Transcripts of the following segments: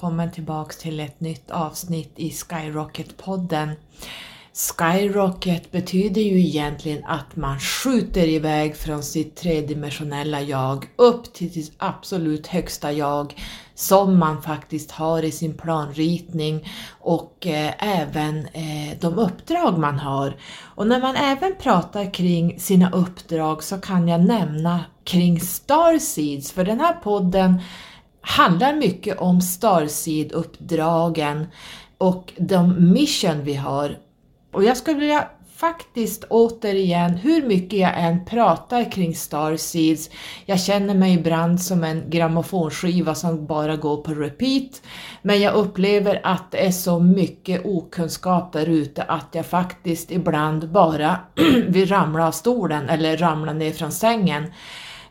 välkommen tillbaks till ett nytt avsnitt i Skyrocket-podden. Skyrocket betyder ju egentligen att man skjuter iväg från sitt tredimensionella jag upp till sitt absolut högsta jag som man faktiskt har i sin planritning och eh, även eh, de uppdrag man har. Och när man även pratar kring sina uppdrag så kan jag nämna kring Starseeds, för den här podden handlar mycket om Starseed-uppdragen och de mission vi har. Och jag skulle vilja faktiskt återigen, hur mycket jag än pratar kring Starseeds, jag känner mig ibland som en grammofonskiva som bara går på repeat, men jag upplever att det är så mycket okunskap där ute att jag faktiskt ibland bara vill ramla av stolen eller ramla ner från sängen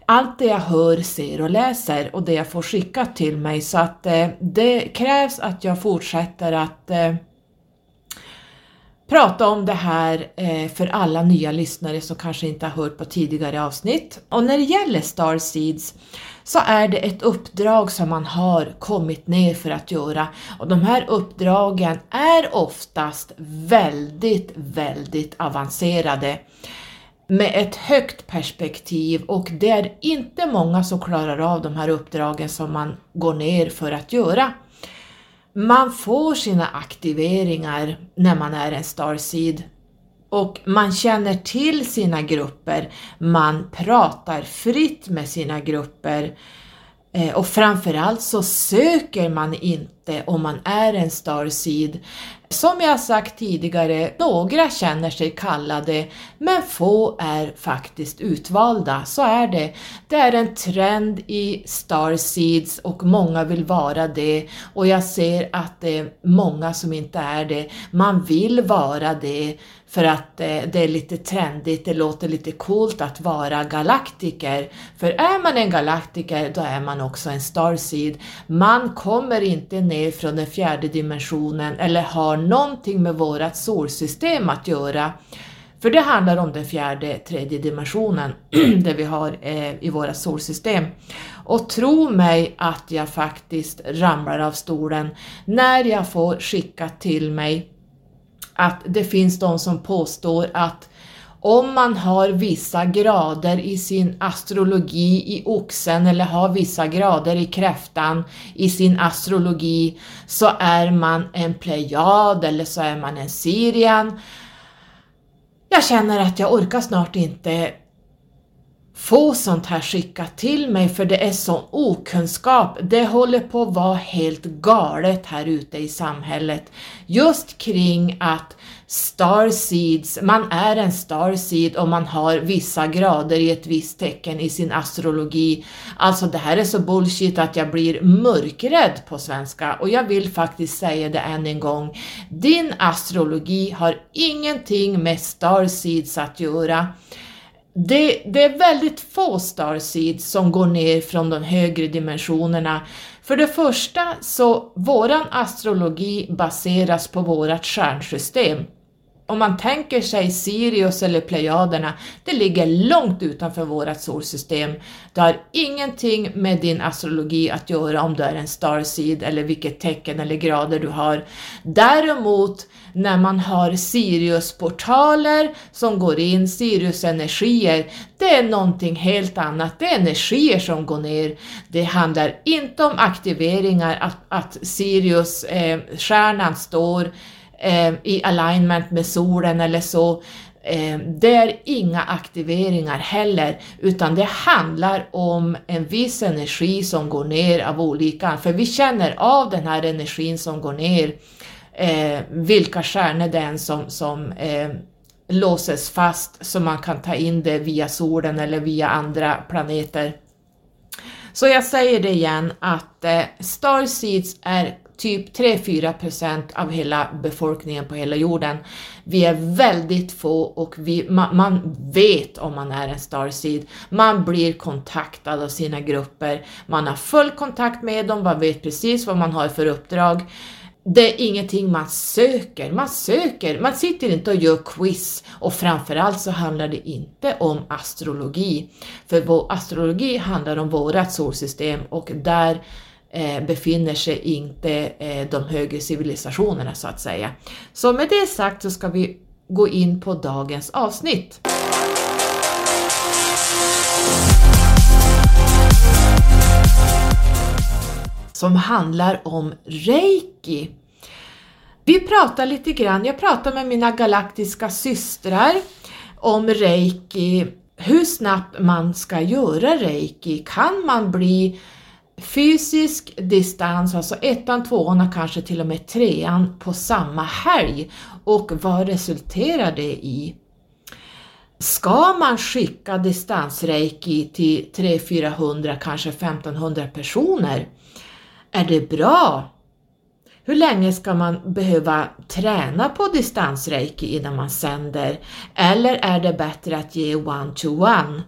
allt det jag hör, ser och läser och det jag får skickat till mig. Så att eh, det krävs att jag fortsätter att eh, prata om det här eh, för alla nya lyssnare som kanske inte har hört på tidigare avsnitt. Och när det gäller Star Seeds så är det ett uppdrag som man har kommit ner för att göra. Och de här uppdragen är oftast väldigt, väldigt avancerade med ett högt perspektiv och det är inte många som klarar av de här uppdragen som man går ner för att göra. Man får sina aktiveringar när man är en starseed och man känner till sina grupper, man pratar fritt med sina grupper eh, och framförallt så söker man inte om man är en starseed som jag sagt tidigare, några känner sig kallade, men få är faktiskt utvalda. Så är det. Det är en trend i Starseeds och många vill vara det och jag ser att det är många som inte är det. Man vill vara det för att eh, det är lite trendigt, det låter lite coolt att vara galaktiker. För är man en galaktiker, då är man också en starseed. Man kommer inte ner från den fjärde dimensionen eller har någonting med vårat solsystem att göra. För det handlar om den fjärde, tredje dimensionen, det vi har eh, i våra solsystem. Och tro mig att jag faktiskt ramlar av stolen när jag får skickat till mig att det finns de som påstår att om man har vissa grader i sin astrologi i oxen eller har vissa grader i kräftan i sin astrologi så är man en plejad eller så är man en sirian. Jag känner att jag orkar snart inte få sånt här skickat till mig för det är sån okunskap. Det håller på att vara helt galet här ute i samhället. Just kring att starseeds, man är en starseed om man har vissa grader i ett visst tecken i sin astrologi. Alltså det här är så bullshit att jag blir mörkrädd på svenska och jag vill faktiskt säga det än en gång. Din astrologi har ingenting med starseeds att göra. Det, det, är väldigt få starseeds som går ner från de högre dimensionerna. För det första så våran astrologi baseras på vårat stjärnsystem om man tänker sig Sirius eller Plejaderna, det ligger långt utanför vårt solsystem. Det har ingenting med din astrologi att göra om du är en starseed eller vilket tecken eller grader du har. Däremot när man har Sirius-portaler som går in, Sirius-energier, det är någonting helt annat. Det är energier som går ner. Det handlar inte om aktiveringar, att, att Sirius-stjärnan eh, står eh, i alignment med solen eller så. Eh, det är inga aktiveringar heller, utan det handlar om en viss energi som går ner av olika, för vi känner av den här energin som går ner, eh, vilka stjärnor det är som, som eh, låses fast så man kan ta in det via solen eller via andra planeter. Så jag säger det igen att eh, Starseeds är typ 3-4% av hela befolkningen på hela jorden. Vi är väldigt få och vi, man, man, vet om man är en starseed. Man blir kontaktad av sina grupper, man har full kontakt med dem, man vet precis vad man har för uppdrag. det är ingenting man söker. Man söker, man sitter inte och gör quiz och framförallt så handlar det inte om astrologi. För vår astrologi handlar om vårat solsystem och där eh, befinner sig inte eh, de högre civilisationerna så att säga. Så med det sagt så ska vi gå in på dagens avsnitt. som handlar om reiki. Vi pratar lite grann, jag pratar med mina galaktiska systrar om reiki, hur snabbt man ska göra reiki. Kan man bli fysisk distans, alltså ettan, tvåan och kanske till och med trean på samma helg och vad resulterar det i? Ska man skicka distansreiki till 300-400, kanske 1500 personer? Är det bra? Hur länge ska man behöva träna på distansreiki innan man sänder? Eller är det bättre att ge one-to-one?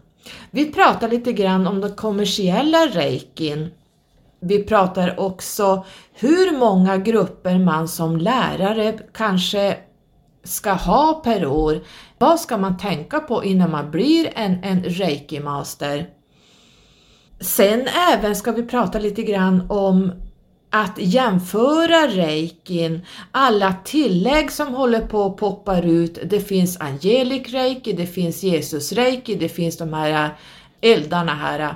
Vi pratar lite grann om den kommersiella reikin. Vi pratar också hur många grupper man som lärare kanske ska ha per år. Vad ska man tänka på innan man blir en, en reiki-master? Sen även ska vi prata lite grann om att jämföra reikin, alla tillägg som håller på att poppar ut. Det finns angelic reiki, det finns Jesus reiki, det finns de här eldarna här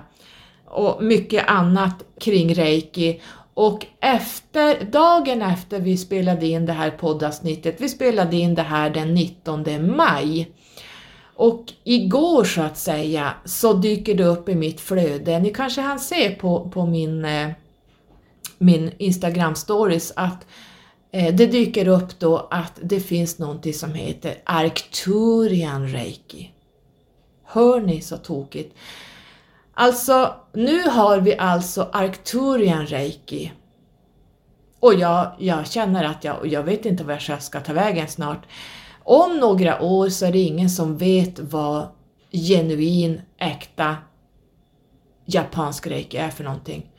och mycket annat kring reiki. Och efter, dagen efter vi spelade in det här poddavsnittet, vi spelade in det här den 19 maj, och igår så att säga så dyker det upp i mitt flöde, ni kanske hann se på, på min, eh, min Instagram stories att eh, det dyker upp då att det finns någonting som heter Arcturian Reiki. Hör ni så tokigt? Alltså, nu har vi alltså Arcturian Reiki. Och jag, jag känner att jag, jag vet inte vart jag ska ta vägen snart. Om några år så är det ingen som vet vad genuin, äkta japansk reiki är för någonting.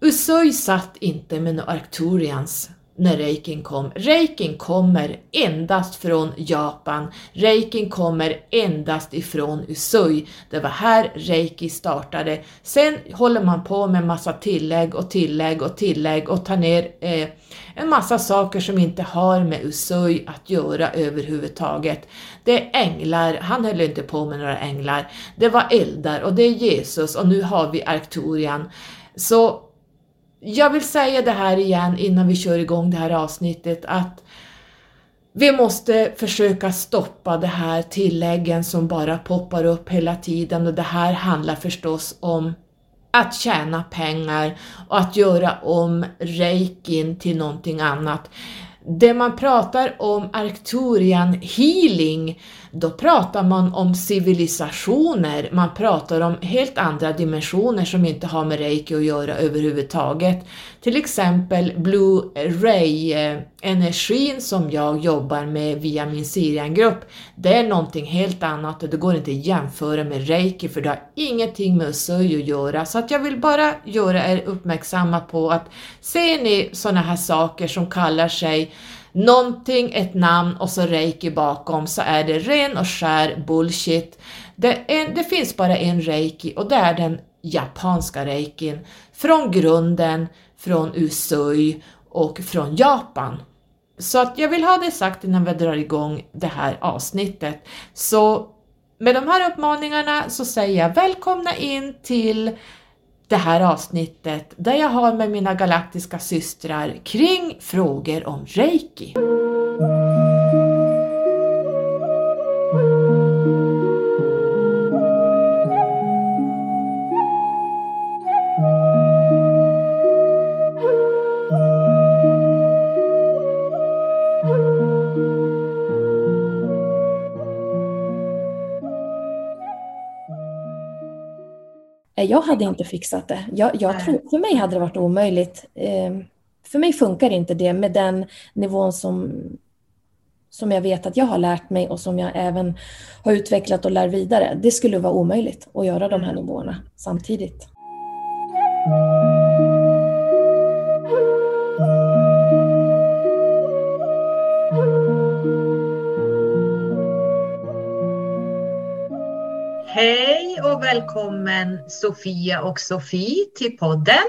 Usui satt inte med några Arcturians när reikin kom. Reikin kommer endast från Japan. Reikin kommer endast ifrån Usui. Det var här reiki startade. Sen håller man på med massa tillägg och tillägg och tillägg och tar ner eh, en massa saker som inte har med Usui att göra överhuvudtaget. Det är änglar, han höll inte på med några änglar. Det var eldar och det är Jesus och nu har vi Arcturian. Så jag vill säga det här igen innan vi kör igång det här avsnittet att vi måste försöka stoppa de här tilläggen som bara poppar upp hela tiden och det här handlar förstås om att tjäna pengar och att göra om reikin till någonting annat. Det man pratar om Arcturian healing, då pratar man om civilisationer, man pratar om helt andra dimensioner som inte har med reiki att göra överhuvudtaget. Till exempel Blue Ray-energin eh, som jag jobbar med via min Sirian-grupp, det är någonting helt annat och det går inte att jämföra med reiki för det har ingenting med Usui att göra. Så att jag vill bara göra er uppmärksamma på att ser ni sådana här saker som kallar sig någonting, ett namn och så reiki bakom så är det ren och skär bullshit. Det, en, det finns bara en reiki och det är den japanska reikin från grunden, från Usui och från Japan. Så att jag vill ha det sagt innan vi drar igång det här avsnittet. Så med de här uppmaningarna så säger jag välkomna in till det här avsnittet där jag har med mina galaktiska systrar kring frågor om reiki. Jag hade inte fixat det. Jag, jag tror, för mig hade det varit omöjligt. Eh, för mig funkar inte det med den nivån som, som jag vet att jag har lärt mig och som jag även har utvecklat och lär vidare. Det skulle vara omöjligt att göra de här mm. nivåerna samtidigt. Hej och välkommen Sofia och Sofie till podden.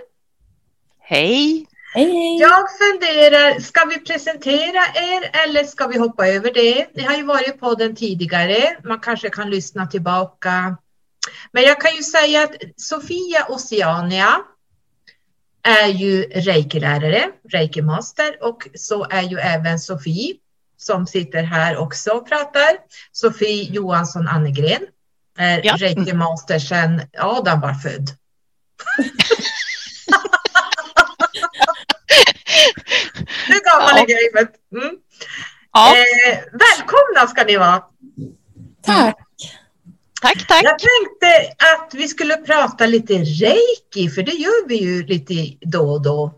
Hej! Hej, hej! Jag funderar, ska vi presentera er eller ska vi hoppa över det? Ni har ju varit i podden tidigare, man kanske kan lyssna tillbaka. Men jag kan ju säga att Sofia Oceania är ju reiki-lärare, reiki-master och så är ju även Sofie som sitter här också och pratar. Sofie Johansson Annegren är Ja. reiki-master sedan Adam var född. Nu gammal är Ja. gamet. Mm. Ja, Eh, välkomna ska ni vara. Tack! tack, tack. Jag tänkte att vi skulle prata lite reiki, för det gör vi ju lite då och då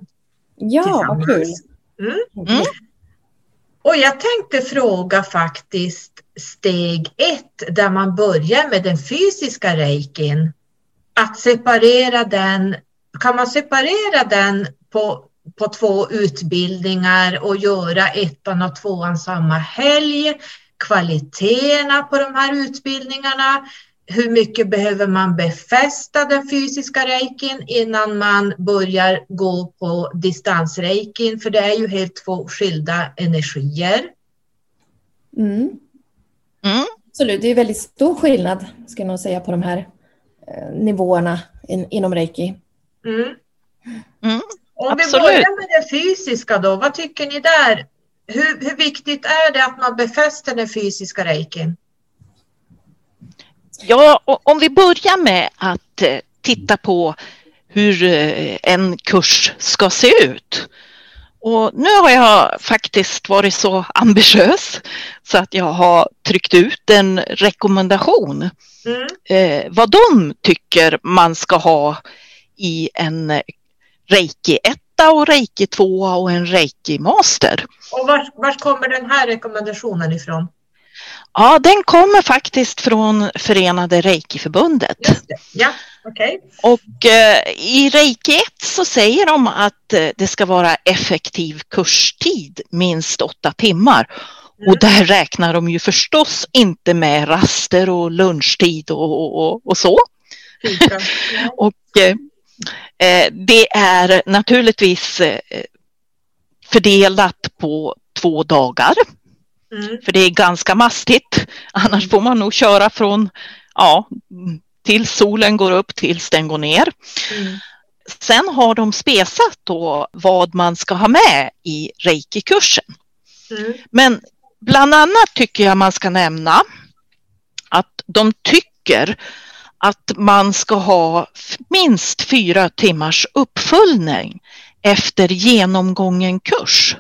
Ja, vad kul! tillsammans. Mm. Mm. Och jag tänkte fråga faktiskt steg ett, där man börjar med den fysiska reikin. Att separera den, kan man separera den på, på två utbildningar och göra ettan och tvåan samma helg? Kvaliteterna på de här utbildningarna? Hur mycket behöver man befästa den fysiska reikin innan man börjar gå på distansreikin? För det är ju helt två skilda energier. Mm. Mm. Absolut, det är väldigt stor skillnad ska jag nog säga på de här eh, nivåerna in, inom reiki. Mm. Mm. Om vi börjar med det fysiska då, vad tycker ni där? Hur, hur viktigt är det att man befäster den fysiska reikin? Ja, om vi börjar med att eh, titta på hur eh, en kurs ska se ut. Och nu har jag faktiskt varit så ambitiös så att jag har tryckt ut en rekommendation Mm. eh, vad de tycker man ska ha i en reiki 1 och reiki 2 och en reiki master. Och var, var kommer den här rekommendationen ifrån? Ja, den kommer faktiskt från Förenade Reikiförbundet. Ja, okej. Och eh, i Reiki 1 så säger de att eh, det ska vara effektiv kurstid, minst åtta timmar. Mm. Och där räknar de ju förstås inte med raster och lunchtid och, och, och, så. Ja. Och eh, eh, det är naturligtvis eh, fördelat på två dagar. Mm. För det är ganska mastigt. Annars får man nog köra från ja, tills solen går upp tills den går ner. Mm. Sen har de spesat då vad man ska ha med i reiki-kursen. Mm. Men bland annat tycker jag man ska nämna att de tycker att man ska ha minst fyra timmars uppföljning efter genomgången kurs.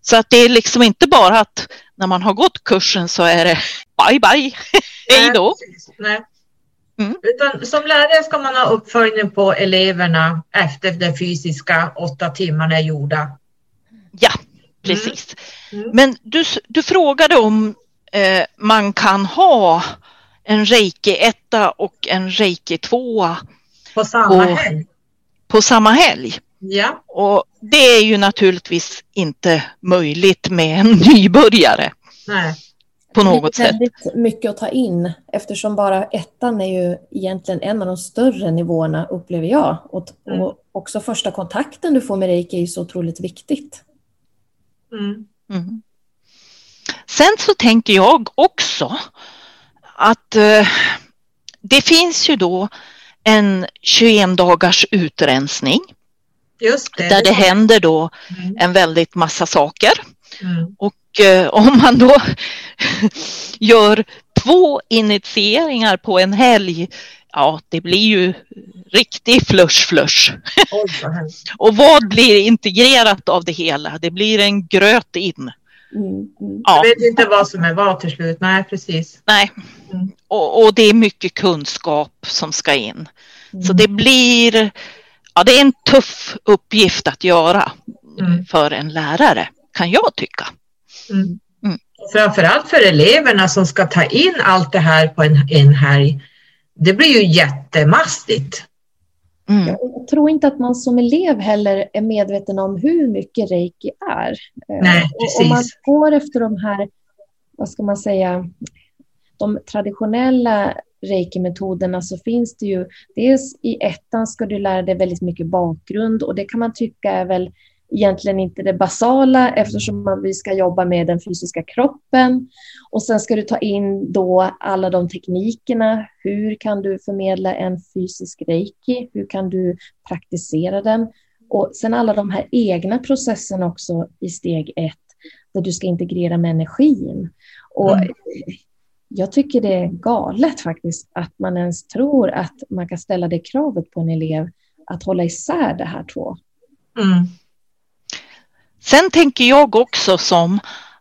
Så att det är liksom inte bara att när man har gått kursen så är det bye bye, hej då. Nej. Mm. Utan som lärare ska man ha uppföljning på eleverna efter de fysiska åtta timmarna är gjorda. Ja, precis. Mm. Men du, du frågade om eh, man kan ha en reiki 1 och en reiki 2 På samma Och- helg. på samma helg. Ja. Och det är ju naturligtvis inte möjligt med en nybörjare Nej. på något det är sätt. väldigt mycket att ta in eftersom bara ettan är ju egentligen en av de större nivåerna upplever jag. Och, Mm. och också första kontakten du får med reiki är ju så otroligt viktigt. Mm. Mm. Sen så tänker jag också att eh, det finns ju då en 21 dagars utrensning det. där det händer då Mm. en väldigt massa saker. Mm. Och eh, om man då gör två initieringar på en helg, ja det blir ju riktig flush flush. Oj, vad hemskt. Och vad blir integrerat av det hela? Det blir en gröt in. Mm, mm. Ja, Jag vet inte vad som är vad till slut. Nej, precis. nej. Mm. Och, och det är mycket kunskap som ska in. Så Mm. det blir, ja det är en tuff uppgift att göra Mm. för en lärare, kan jag tycka. Mm. Mm. Framförallt för eleverna som ska ta in allt det här på en, en helg. Det blir ju jättemastigt. Mm. Jag tror inte att man som elev heller är medveten om hur mycket reiki är. Eh, Nej, och Om man precis. går efter de här, vad ska man säga, de traditionella reiki-metoderna så finns det ju, dels i ettan ska du lära dig väldigt mycket bakgrund och det kan man tycka är väl egentligen inte det basala eftersom vi ska jobba med den fysiska kroppen. Och sen ska du ta in då alla de teknikerna. Hur kan du förmedla en fysisk reiki? Hur kan du praktisera den? Och sen alla de här egna processerna också i steg ett där du ska integrera med energin. Och mm. Jag tycker det är galet faktiskt att man ens tror att man kan ställa det kravet på en elev att hålla isär det här två. Mm. Sen tänker jag också som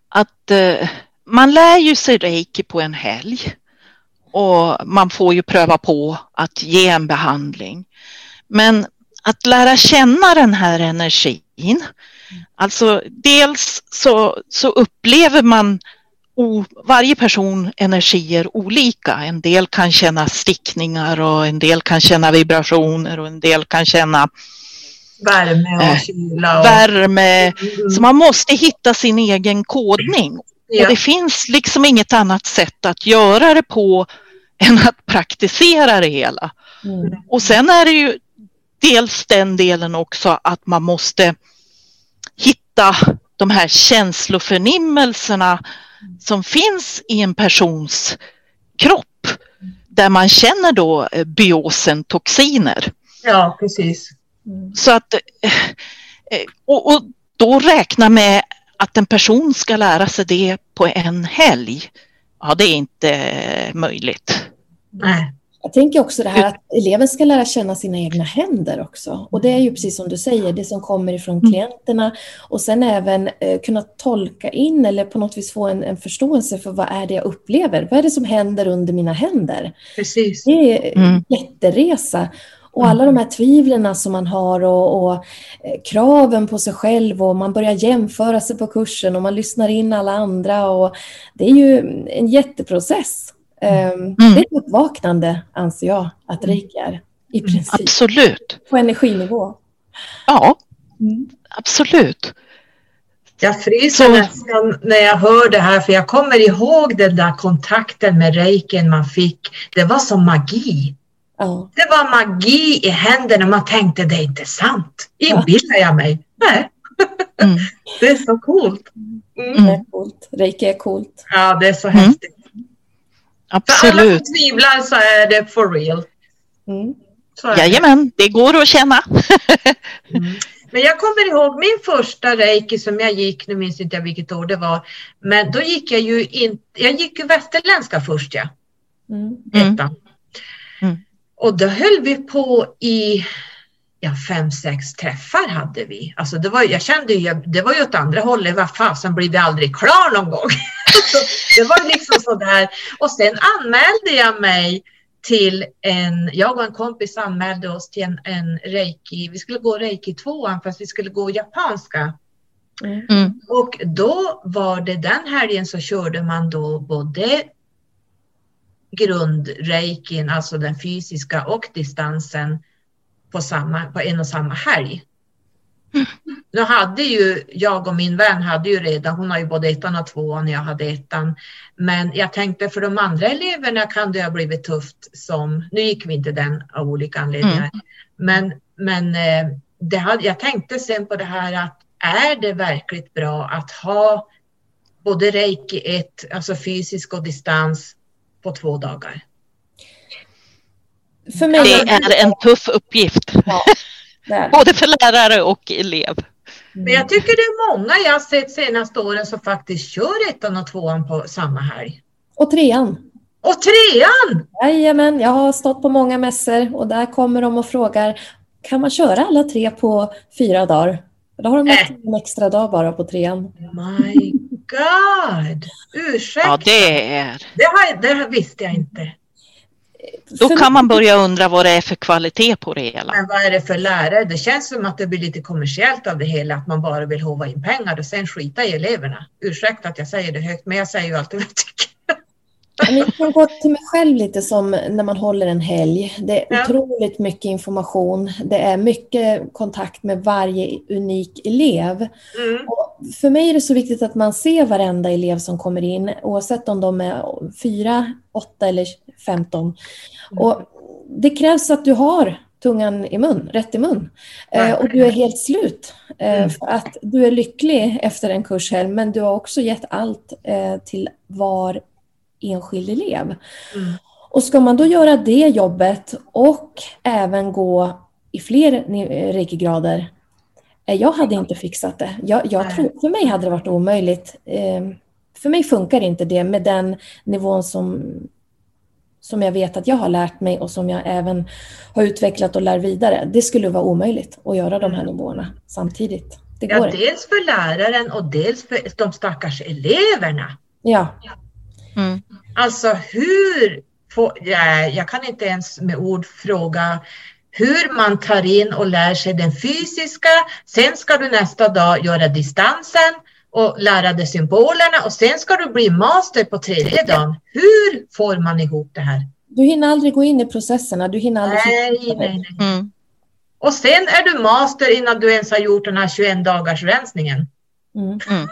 att eh, man lär ju sig reiki på en helg och man får ju pröva på att ge en behandling. Men att lära känna den här energin, alltså dels så, så upplever man o, varje person energier olika. En del kan känna stickningar och en del kan känna vibrationer och en del kan känna Värme och eh, kyla. Och... Värme. Mm. Så man måste hitta sin egen kodning. Ja. Och det finns liksom inget annat sätt att göra det på än att praktisera det hela. Mm. Och sen är det ju dels den delen också att man måste hitta de här känsloförnimmelserna som finns i en persons kropp där man känner då eh, biosen toxiner. Ja, precis. Så att, eh, eh, och, och då räkna med att en person ska lära sig det på en helg. Ja, det är inte möjligt. Nej. Jag tänker också det här att eleven ska lära känna sina egna händer också. Och det är ju precis som du säger, det som kommer ifrån mm. klienterna. Och sen även eh, kunna tolka in eller på något vis få en, en, förståelse för vad är det jag upplever? Vad är det som händer under mina händer? Precis. Det är en mm. jätteresa. Och alla de här tvivlen som man har och, och, eh, kraven på sig själv och man börjar jämföra sig på kursen och man lyssnar in alla andra. Och det är ju en jätteprocess. Ehm, mm. Det är ett uppvaknande, anser jag, att mm. reiki är. I mm, princip. Absolut. På energinivå. Ja, mm. absolut. Jag fryser nästan när jag hör det här, för jag kommer ihåg den där kontakten med reiken man fick. Det var som magi. Ja. Det var magi i händerna. Man tänkte det är inte sant. Inbillar jag mig? Nej. Mm. det är så coolt. Mm. Det är coolt. Reiki är coolt. Ja, det är så mm. häftigt. Absolut. För alla som tvivlar så är det for real. Mm. Jajamän, det går att känna. mm. Men jag kommer ihåg min första reiki som jag gick, nu minns inte jag vilket år det var, men då gick jag ju in, jag gick ju västerländska först ja. Mm. Ettan. Mm. Och då höll vi på i ja, fem, sex träffar hade vi. Alltså det var, jag kände ju, det var ju åt andra hållet, vad fasen blir vi aldrig klar någon gång? det var liksom sådär. Och sen anmälde jag mig till en, jag och en kompis anmälde oss till en, en reiki, vi skulle gå reiki tvåan fast vi skulle gå japanska. Mm. Och då var det den helgen så körde man då både grundreikin, alltså den fysiska och distansen på, samma, på en och samma helg. Mm. Nu hade ju jag och min vän hade ju redan, hon har ju både ettan och tvåan, jag hade ettan. Men jag tänkte för de andra eleverna kan det ha blivit tufft som, nu gick vi inte den av olika anledningar. Mm. Men, men eh, det hade, jag tänkte sen på det här att är det verkligt bra att ha både reiki 1, alltså fysisk och distans på två dagar. För mig det är en tuff uppgift. Ja, Både för lärare och elev. Men jag tycker det är många jag har sett senaste åren som faktiskt kör ettan och tvåan på samma helg. Och trean. Och trean! Jajamän, jag har stått på många mässor och där kommer de och frågar kan man köra alla tre på fyra dagar? Då har de äh. en extra dag bara på trean. My God! Ursäkta. Ja, det är... Det, har, det visste jag inte. Då kan man börja undra vad det är för kvalitet på det hela. Men vad är det för lärare? Det känns som att det blir lite kommersiellt av det hela, att man bara vill hova in pengar och sen skita i eleverna. Ursäkta att jag säger det högt, men jag säger ju alltid vad jag tycker. Jag kan gå till mig själv lite som när man håller en helg. Det är ja. otroligt mycket information. Det är mycket kontakt med varje unik elev. Mm. för mig är det så viktigt att man ser varenda elev som kommer in, oavsett om de är fyra, åtta eller 15. Mm. Och det krävs att du har tungan i mun, rätt i mun. Eh, och du är helt slut. Eh, mm. för att du är lycklig efter en kurshelg, men du har också gett allt eh, till var enskild elev. Mm. Och ska man då göra det jobbet och även gå i fler reiki-grader, eh, jag hade inte fixat det. Jag, jag tror, för mig hade det varit omöjligt. Eh, för mig funkar inte det med den nivån som, som jag vet att jag har lärt mig och som jag även har utvecklat och lär vidare. Det skulle vara omöjligt att göra de här mm. nivåerna samtidigt. Det går ja, dels för läraren och dels för de stackars eleverna. Ja. Mm. Alltså hur, får, ja, jag kan inte ens med ord fråga hur man tar in och lär sig den fysiska. Sen ska du nästa dag göra distansen och lära dig symbolerna och sen ska du bli master på tredje dagen. Hur får man ihop det här? Du hinner aldrig gå in i processerna. Du hinner aldrig nej, nej, nej. Mm. Och sen är du master innan du ens har gjort den här 21 dagars rensningen. Mm. Mm.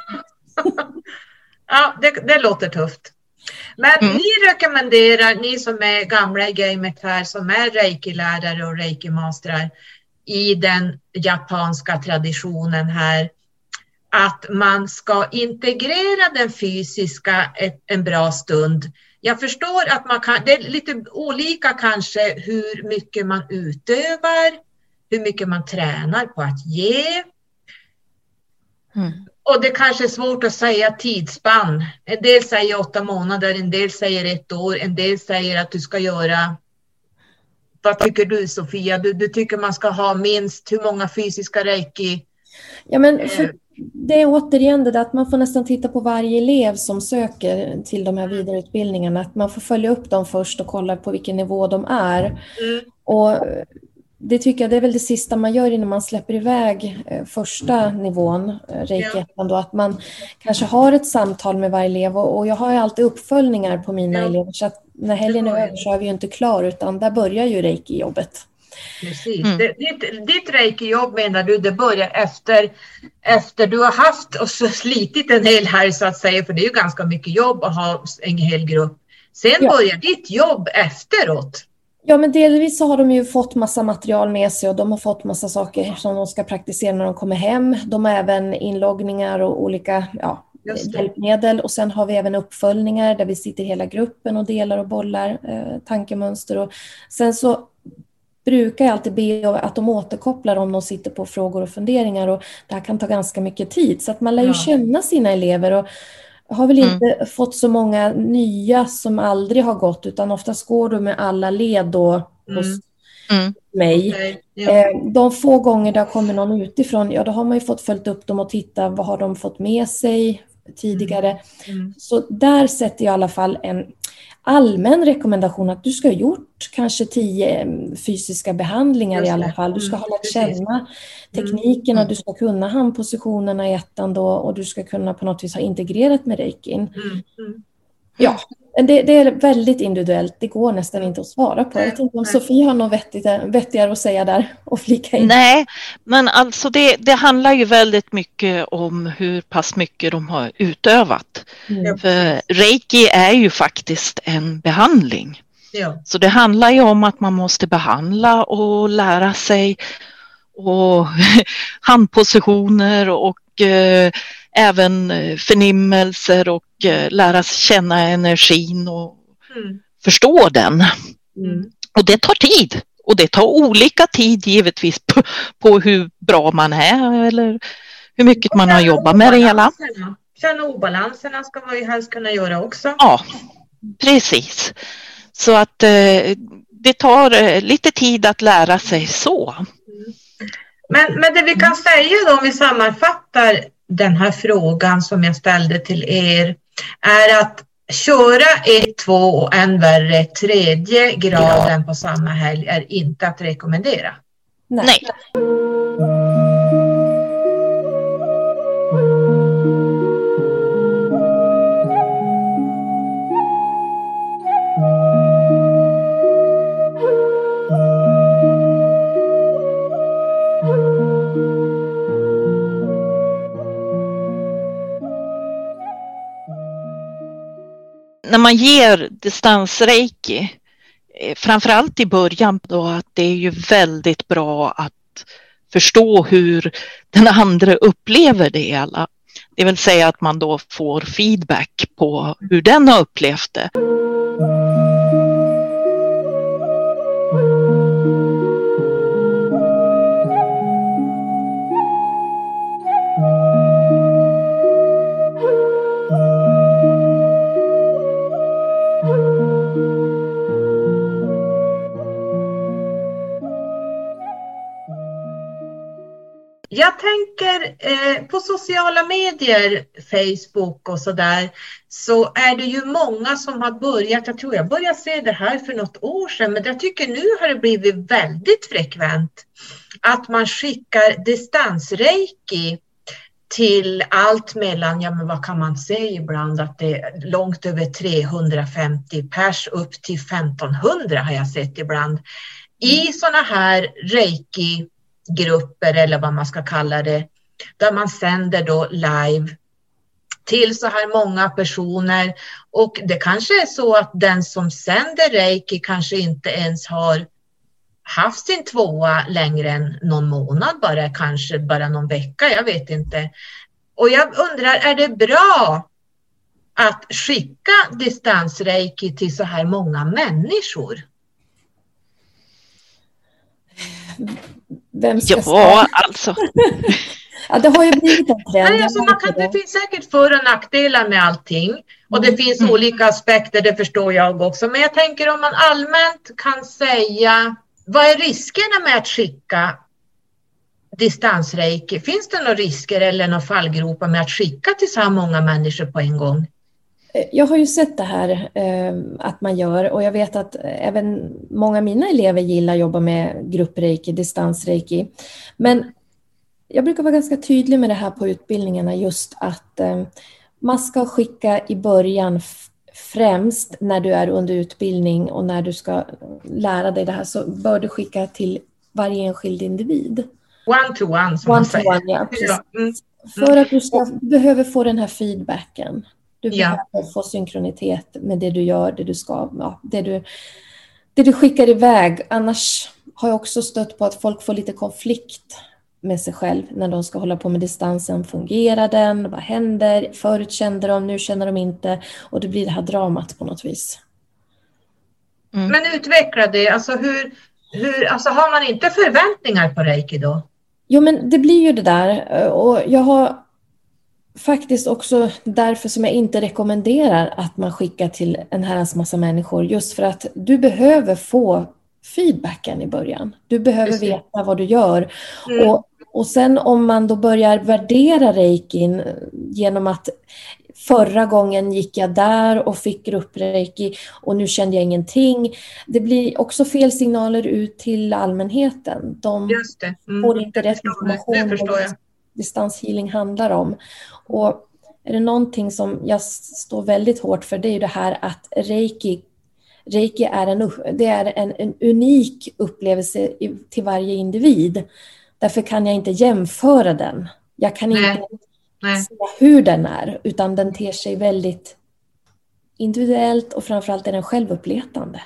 ja, det, det låter tufft. Men mm. ni rekommenderar, ni som är gamla i gamet här, som är reiki-lärare och reiki-mastrar i den japanska traditionen här, att man ska integrera den fysiska en bra stund. Jag förstår att man kan, det är lite olika kanske hur mycket man utövar, hur mycket man tränar på att ge. Mm. Och det kanske är svårt att säga tidsspann. En del säger åtta månader, en del säger ett år, en del säger att du ska göra vad tycker du Sofia? Du, du tycker man ska ha minst hur många fysiska reiki? Ja, men för, eh. Det är återigen det där att man får nästan titta på varje elev som söker till de här vidareutbildningarna. Att man får följa upp dem först och kolla på vilken nivå de är. Mm. Och det tycker jag det är väl det sista man gör innan man släpper iväg eh, första nivån, eh, reiki ja. att man kanske har ett samtal med varje elev och, och jag har ju alltid uppföljningar på mina ja. elever så att när helgen är över så är vi ju inte klar utan där börjar ju reiki-jobbet. Precis. Mm. Ditt, ditt reiki-jobb menar du, det börjar efter, efter du har haft och slitit en hel helg så att säga, för det är ju ganska mycket jobb att ha en hel grupp. Sen ja. börjar ditt jobb efteråt. Ja, men delvis så har de ju fått massa material med sig och de har fått massa saker som de ska praktisera när de kommer hem. De har även inloggningar och olika ja, hjälpmedel och sen har vi även uppföljningar där vi sitter hela gruppen och delar och bollar eh, tankemönster. Och sen så brukar jag alltid be att de återkopplar om de sitter på frågor och funderingar och det här kan ta ganska mycket tid så att man lär ju ja. känna sina elever. Och, har väl inte mm. fått så många nya som aldrig har gått utan oftast går du med alla led då hos mm. mm. mig. Okay. Ja. Eh, de få gånger det har kommit någon utifrån, ja då har man ju fått följt upp dem och titta vad har de fått med sig tidigare. Mm. mm. Så där sätter jag i alla fall en allmän rekommendation att du ska ha gjort kanske tio mm, fysiska behandlingar i alla fall. Du ska ha lärt känna mm. teknikerna, mm. du ska kunna handpositionerna i ettan då och du ska kunna på något vis ha integrerat med reikin. Mm. Ja, det, det, är väldigt individuellt. Det går nästan inte att svara på. Jag vet inte om Sofie har något vettigt, vettigare att säga där och flika in. Nej, men alltså det, det handlar ju väldigt mycket om hur pass mycket de har utövat. Mm. För reiki är ju faktiskt en behandling. Ja. Så det handlar ju om att man måste behandla och lära sig och handpositioner och eh, även eh, förnimmelser och eh, lära känna energin och mm. förstå den. Mm. Och det tar tid. Och det tar olika tid givetvis på, på, hur bra man är eller hur mycket man har jobbat med det hela. Känna obalanserna ska man ju helst kunna göra också. Ja, precis. Så att eh, det tar eh, lite tid att lära sig så. Mm. Men, men det vi kan säga då om vi sammanfattar den här frågan som jag ställde till er är att köra ett, två och en värre tredje graden ja. på samma helg är inte att rekommendera. Nej. Nej. När man ger distansreiki, eh, framförallt i början då, att det är ju väldigt bra att förstå hur den andra upplever det hela. Det vill säga att man då får feedback på hur den har upplevt det. Jag tänker eh, på sociala medier, Facebook och sådär, så är det ju många som har börjat, jag tror jag började se det här för något år sedan, men jag tycker nu har det blivit väldigt frekvent att man skickar distansreiki till allt mellan, ja men vad kan man säga ibland, att det är långt över 350 pers upp till 1500 har jag sett ibland. I sådana här reiki grupper eller vad man ska kalla det, där man sänder då live till så här många personer och det kanske är så att den som sänder reiki kanske inte ens har haft sin tvåa längre än någon månad bara, kanske bara någon vecka, jag vet inte. Och jag undrar, är det bra att skicka distansreiki till så här många människor? Vem ska ja, alltså. ja, det har ju blivit en trend. Nej, alltså man kan, det finns säkert för och nackdelar med allting. Och det mm. finns mm. olika aspekter, det förstår jag också. Men jag tänker om man allmänt kan säga, vad är riskerna med att skicka distansreiki? Finns det några risker eller några fallgropar med att skicka till så här många människor på en gång? Eh, jag har ju sett det här eh, att man gör och jag vet att även många av mina elever gillar att jobba med gruppreiki, distansreiki. Men jag brukar vara ganska tydlig med det här på utbildningarna just att eh, man ska skicka i början främst när du är under utbildning och när du ska lära dig det här så bör du skicka till varje enskild individ. One to one som one man säger. One, ja, precis. Mm. För att du, ska, behöver få den här feedbacken. Du behöver ja. få synkronitet med det du gör, det du ska, ja, det, du, det du skickar iväg. Annars har jag också stött på att folk får lite konflikt med sig själv när de ska hålla på med distansen. Fungerar den? Vad händer? Förut kände de, nu känner de inte. Och det blir det här dramat på något vis. Mm. Men utveckla det. Alltså, hur, hur, alltså har man inte förväntningar på reiki då? Jo, men det blir ju det där. Och jag har faktiskt också därför som jag inte rekommenderar att man skickar till en herrans massa människor. Just för att du behöver få feedbacken i början. Du behöver veta vad du gör. Mm. Och, och sen om man då börjar värdera reikin genom att förra gången gick jag där och fick gruppreiki och nu kände jag ingenting. Det blir också fel signaler ut till allmänheten. De mm. får inte rätt information om vad distanshealing handlar om. Och är det någonting som jag står väldigt hårt för det är ju det här att reiki, reiki är, en, det är en, en unik upplevelse till varje individ. Därför kan jag inte jämföra den. Jag kan Nej. inte Nej. säga hur den är, utan den ter sig väldigt individuellt och framförallt är den självuppletande.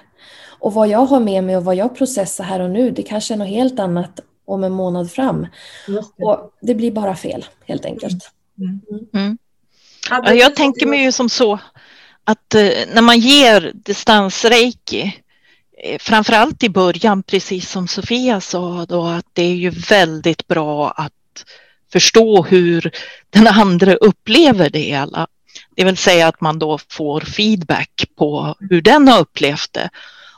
Och vad jag har med mig och vad jag processar här och nu, det kanske är något helt annat om en månad fram. Det. Och det blir bara fel, helt enkelt. Mm. Mm. Ja, jag tänker mig ju som så att eh, när man ger distansreiki, eh, framförallt i början, precis som Sofia sa, då, att det är ju väldigt bra att förstå hur den andra upplever det hela. Det vill säga att man då får feedback på hur den har upplevt det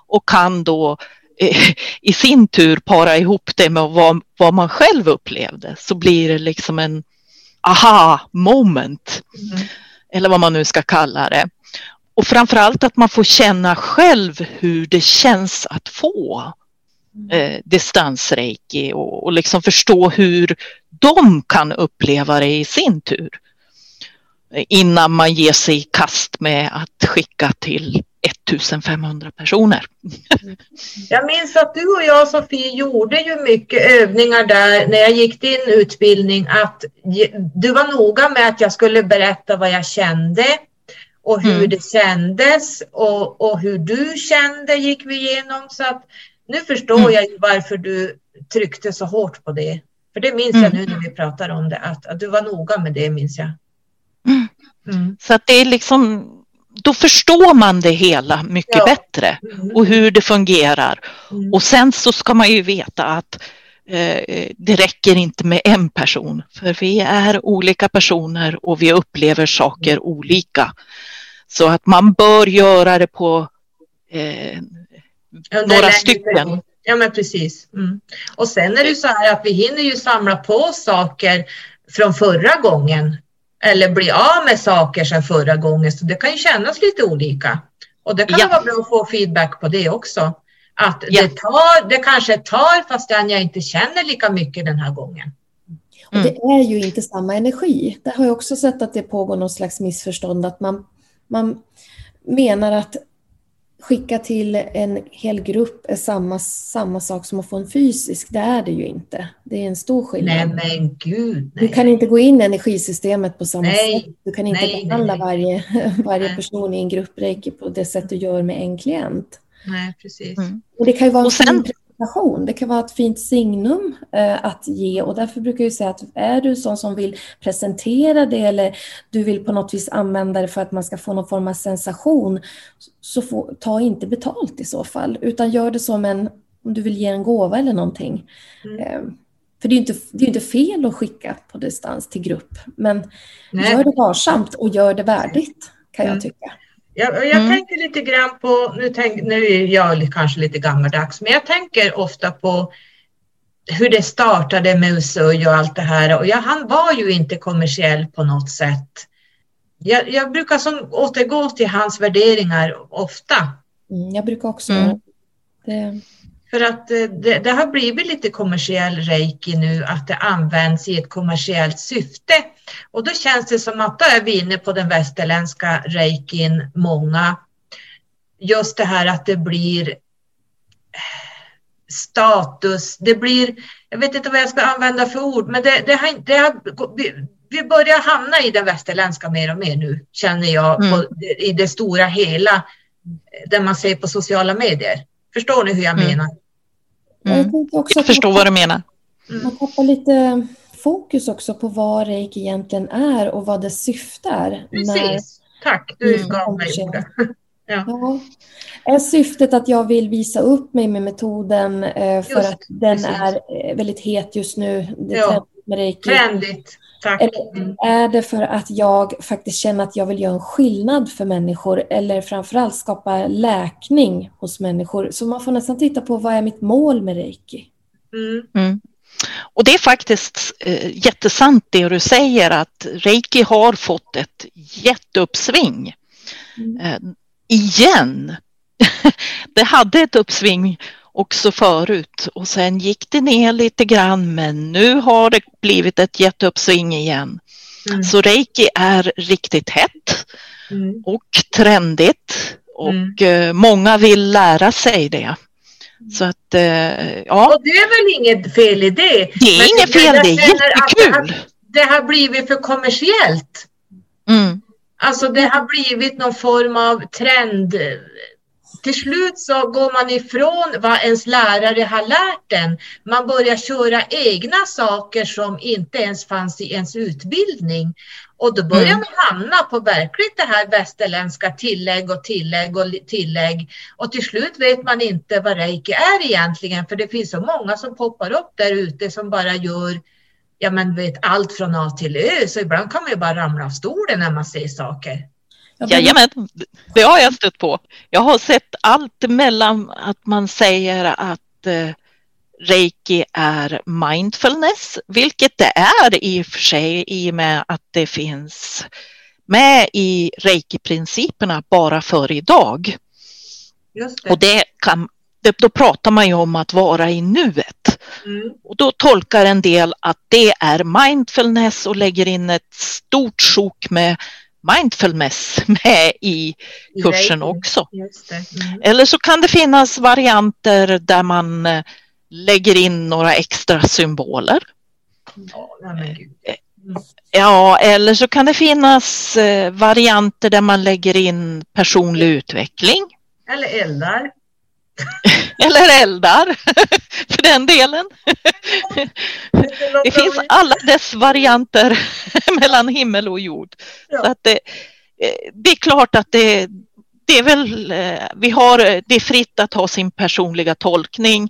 och kan då eh, i sin tur para ihop det med vad, vad man själv upplevde så blir det liksom en aha moment. Mm. Eller vad man nu ska kalla det. Och framförallt att man får känna själv hur det känns att få mm. eh, distansreiki och, och liksom förstå hur de kan uppleva det i sin tur. Innan man ger sig i kast med att skicka till 1500 personer. Jag minns att du och jag Sofie gjorde ju mycket övningar där när jag gick din utbildning att du var noga med att jag skulle berätta vad jag kände och hur mm. det kändes och, och hur du kände gick vi igenom. Så att nu förstår mm. jag varför du tryckte så hårt på det. För det minns jag nu mm. när vi pratar om det, att, att du var noga med det minns jag. Mm. mm. Så att det är liksom, då förstår man det hela mycket ja. bättre mm. och hur det fungerar. Mm. Och sen så ska man ju veta att eh, det räcker inte med en person, för vi är olika personer och vi upplever saker olika. Så att man bör göra det på eh, några stycken. Ja, men precis. Mm. Och sen är det så här att vi hinner ju samla på saker från förra gången eller bli av med saker sedan förra gången, så det kan ju kännas lite olika. Och det kan ja. vara bra att få feedback på det också. Att ja. det, tar, det kanske tar fastän jag inte känner lika mycket den här gången. Och det är ju inte samma energi. Det har jag också sett att det pågår någon slags missförstånd, att man, man menar att skicka till en hel grupp är samma, samma sak som att få en fysisk. Det är det ju inte. Det är en stor skillnad. Nej men gud. Nej. Du kan inte gå in i energisystemet på samma nej. sätt. Du kan inte nej, behandla nej, varje, varje person i en grupp på det sätt du gör med en klient. Nej, precis. Mm. Och det kan ju vara en sen... presentation. Det kan vara ett fint signum eh, att ge och därför brukar jag säga att är du sån som vill presentera det eller du vill på något vis använda det för att man ska få någon form av sensation så få, ta inte betalt i så fall utan gör det som en, om du vill ge en gåva eller någonting. Mm. Eh, för det är inte, det är inte fel att skicka på distans till grupp, men Nej. gör det varsamt och gör det värdigt kan jag mm. tycka. Jag, jag mm. tänker lite grann på, nu, tänk, nu är jag kanske lite gammaldags, men jag tänker ofta på hur det startade med Usui och allt det här. Och jag, han var ju inte kommersiell på något sätt. Jag, jag brukar som återgå till hans värderingar ofta. Mm, jag brukar också mm. det. För att eh, det, det, har blivit lite kommersiell reiki nu, att det används i ett kommersiellt syfte. Och då känns det som att då är vi inne på den västerländska reikin, många. Just det här att det blir status, det blir, jag vet inte vad jag ska använda för ord, men det, det har, det har, vi börjar hamna i den västerländska mer och mer nu, känner jag, mm. på, i det stora hela, där man ser på sociala medier. Förstår ni hur jag mm. menar? Mm. Jag, jag förstår vad du menar. Man tappar lite fokus också på vad reiki egentligen är och vad det syftar. Precis. När Tack, du gav mig ordet. Ja. ja. Är syftet att jag vill visa upp mig med metoden eh, för just, att den precis. är eh, väldigt het just nu? Det ja. med reiki. Trendigt. Tack. Eller mm. är det för att jag faktiskt känner att jag vill göra en skillnad för människor eller framförallt skapa läkning hos människor? Så man får nästan titta på vad är mitt mål med reiki? Mm. Mm. Och det är faktiskt eh, jättesant det du säger att reiki har fått ett jätteuppsving. Mm. Eh, igen. det hade ett uppsving också förut och sen gick det ner lite grann men nu har det blivit ett jätteuppsving igen. Mm. Så reiki är riktigt hett mm. och trendigt och mm. Eh, många vill lära sig det. Så att, eh, ja. Och det är väl inget fel i det? Det är men inget fel, det är jättekul. Det har, det har blivit för kommersiellt. Mm. Alltså det har blivit någon form av trend till slut så går man ifrån vad ens lärare har lärt en. Man börjar köra egna saker som inte ens fanns i ens utbildning. Och då börjar mm. man hamna på verkligt det här västerländska tillägg och tillägg och tillägg. Och till slut vet man inte vad reiki är egentligen, för det finns så många som poppar upp där ute som bara gör ja, men vet, allt från A till Ö. Så ibland kan man ju bara ramla av stolen när man ser saker. Jajamän, det har jag stött på. Jag har sett allt mellan att man säger att eh, reiki är mindfulness, vilket det är i och för sig i och med att det finns med i reiki-principerna bara för idag. Det. Och det kan, det, då pratar man ju om att vara i nuet. Mm. Och då tolkar en del att det är mindfulness och lägger in ett stort sjok med mindfulness med i kursen också. Mm. Eller så kan det finnas varianter där man eh, lägger in några extra symboler. Ja, eller så kan det finnas eh, varianter där man lägger in personlig utveckling. Eller eldar. Eller eldar, för den delen. Det finns alla dess varianter mellan himmel och jord. Så att det, eh, det är klart att det, det är väl, eh, vi har, det är fritt att ha sin personliga tolkning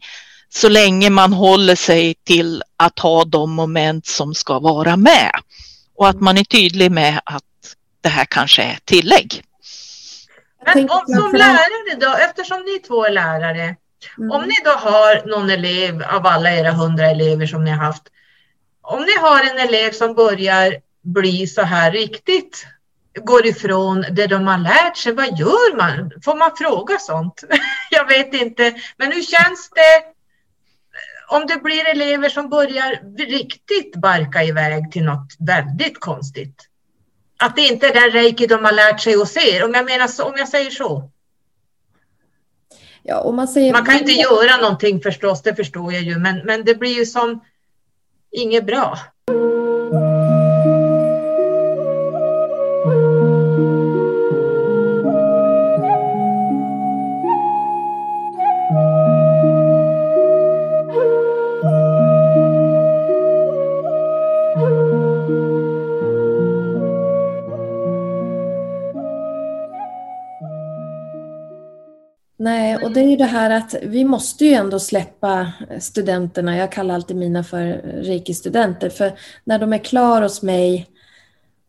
så länge man håller sig till att ha de moment som ska vara med. Och att man är tydlig med att det här kanske är tillägg. Men om, som lärare då, eftersom ni två är lärare, mm. om ni då har någon elev av alla era hundra elever som ni har haft, om ni har en elev som börjar bli så här riktigt går ifrån det de har lärt sig, vad gör man? Får man fråga sånt? Jag vet inte, men hur känns det om det blir elever som börjar riktigt barka iväg till något väldigt konstigt? Att det inte är den reiki de har lärt sig hos er, om jag, menar så, om jag säger så. Ja, och man, säger, man kan inte göra någonting förstås, det förstår jag ju, men, men det blir ju som inget bra. Och det är ju det här att vi måste ju ändå släppa studenterna, jag kallar alltid mina för reiki-studenter, för när de är klara hos mig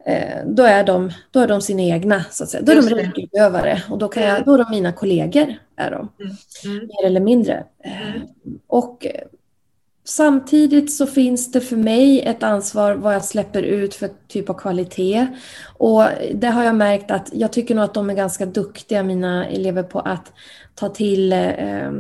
eh, då är, de, då är de sina egna, så att säga. Då är de reiki-utövare och då, kan jag, då är de mina kollegor, är de, mm. Mm. mer eller mindre. Mm. Och Samtidigt så finns det för mig ett ansvar vad jag släpper ut för typ av kvalitet. Och det har jag märkt att jag tycker nog att de är ganska duktiga, mina elever, på att ta till eh,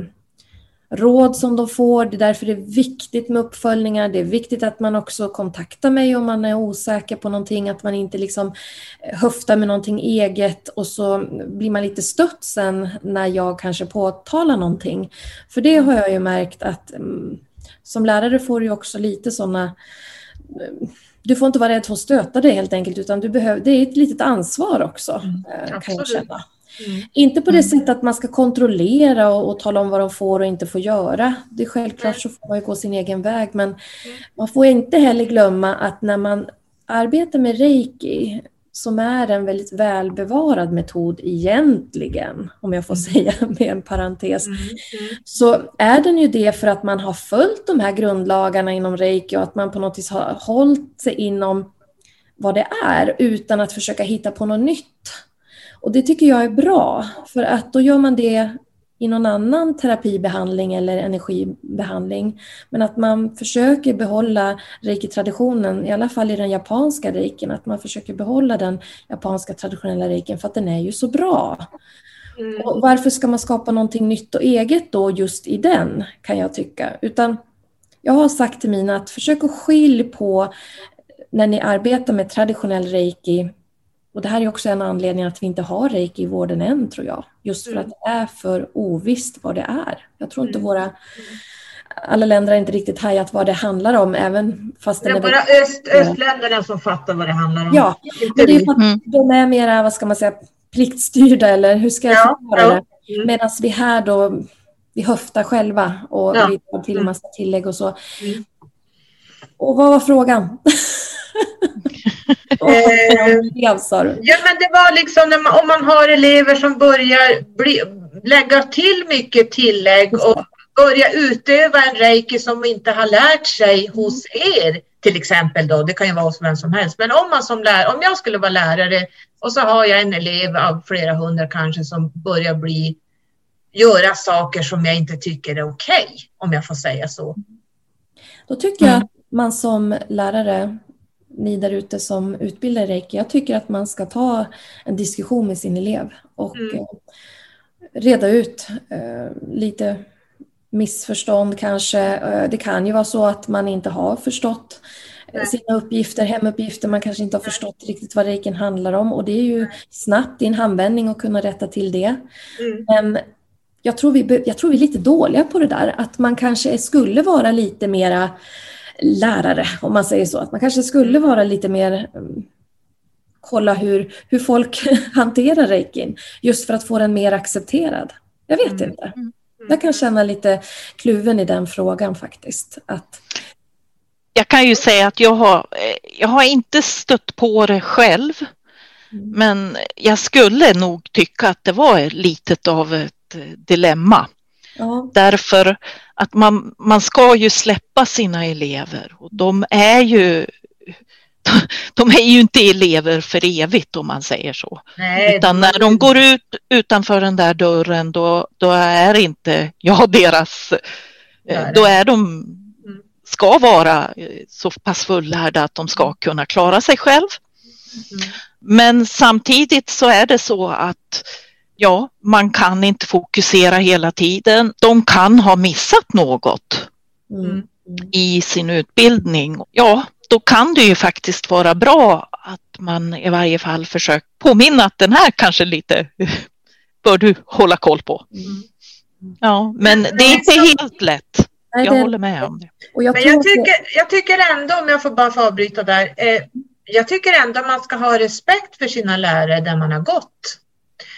råd som de får. Det är därför det är viktigt med uppföljningar. Det är viktigt att man också kontaktar mig om man är osäker på någonting, att man inte liksom höftar med någonting eget och så blir man lite stött sen när jag kanske påtalar någonting. För det har jag ju märkt att mm, som lärare får du också lite sådana du får inte vara rädd för att stöta dig helt enkelt, utan du behöver, det är ett litet ansvar också, mm, eh, kan jag känna. Mm. Inte på det mm. sättet att man ska kontrollera och, och, tala om vad de får och inte får göra. Det är självklart så får man ju gå sin egen väg, men mm. man får inte heller glömma att när man arbetar med reiki som är en väldigt välbevarad metod egentligen, om jag får mm. säga med en parentes, mm, mm. så är den ju det för att man har följt de här grundlagarna inom reiki och att man på något vis har hållit sig inom vad det är utan att försöka hitta på något nytt. Och det tycker jag är bra, för att då gör man det i någon annan terapibehandling eller energibehandling. Men att man försöker behålla reiki-traditionen, i alla fall i den japanska reikin, att man försöker behålla den japanska traditionella reikin för att den är ju så bra. Mm. Och varför ska man skapa någonting nytt och eget då just i den, kan jag tycka. Utan jag har sagt till mina att försök att skilja på när ni arbetar med traditionell reiki och det här är också en anledning att vi inte har reiki i vården än, tror jag. Just för mm. att det är för ovisst vad det är. Jag tror inte mm. våra... Alla länder har inte riktigt hajat vad det handlar om, även fast... Det är bara öst, östländerna som fattar vad det handlar om. Ja, men det är för att mm. de är mera, vad ska man säga, pliktstyrda, eller hur ska jag ja, förklara ja. det? Mm. Medan vi här då, vi höftar själva och ja. vi tar till en massa tillägg och så. Mm. Och vad var frågan? eh, ja, men det var liksom man, om man har elever som börjar bli, lägga till mycket tillägg och börja utöva en reiki som inte har lärt sig hos er till exempel då, det kan ju vara hos vem som helst, men om man som lärare, om jag skulle vara lärare och så har jag en elev av flera hundra kanske som börjar bli, göra saker som jag inte tycker är okej, okay, om jag får säga så. Då tycker jag att man som lärare ni där ute som utbildar reiki, jag tycker att man ska ta en diskussion med sin elev och mm. Eh, reda ut eh, lite missförstånd kanske. Eh, det kan ju vara så att man inte har förstått Nej. sina uppgifter, hemuppgifter, man kanske inte har förstått riktigt vad reikin handlar om och det är ju snabbt i en handvändning att kunna rätta till det. Mm. Men jag tror, vi, jag tror vi är lite dåliga på det där, att man kanske skulle vara lite mera lärare, om man säger så. Att man kanske skulle vara lite mer um, kolla hur, hur folk hanterar reikin, just för att få den mer accepterad. Jag vet mm. inte. Mm. Jag kan känna lite kluven i den frågan faktiskt. Att... Jag kan ju säga att jag har, jag har inte stött på det själv. Mm. Men jag skulle nog tycka att det var lite av ett dilemma. Ja. Därför att man, man ska ju släppa sina elever och de är ju de är ju inte elever för evigt om man säger så. Nej, Utan när de går ut utanför den där dörren då, då är inte jag deras, eh, då är de, mm. ska vara eh, så pass fullärda att de ska mm. kunna klara sig själv. Mm. Men samtidigt så är det så att ja, man kan inte fokusera hela tiden. De kan ha missat något mm. i sin utbildning. Ja, då kan det ju faktiskt vara bra att man i varje fall försöker påminna att den här kanske lite bör du hålla koll på. Mm. Ja, men det är inte helt lätt. Jag håller med om det. Jag men jag tycker, jag tycker ändå, om jag får bara få avbryta där, eh, jag tycker ändå man ska ha respekt för sina lärare där man har gått.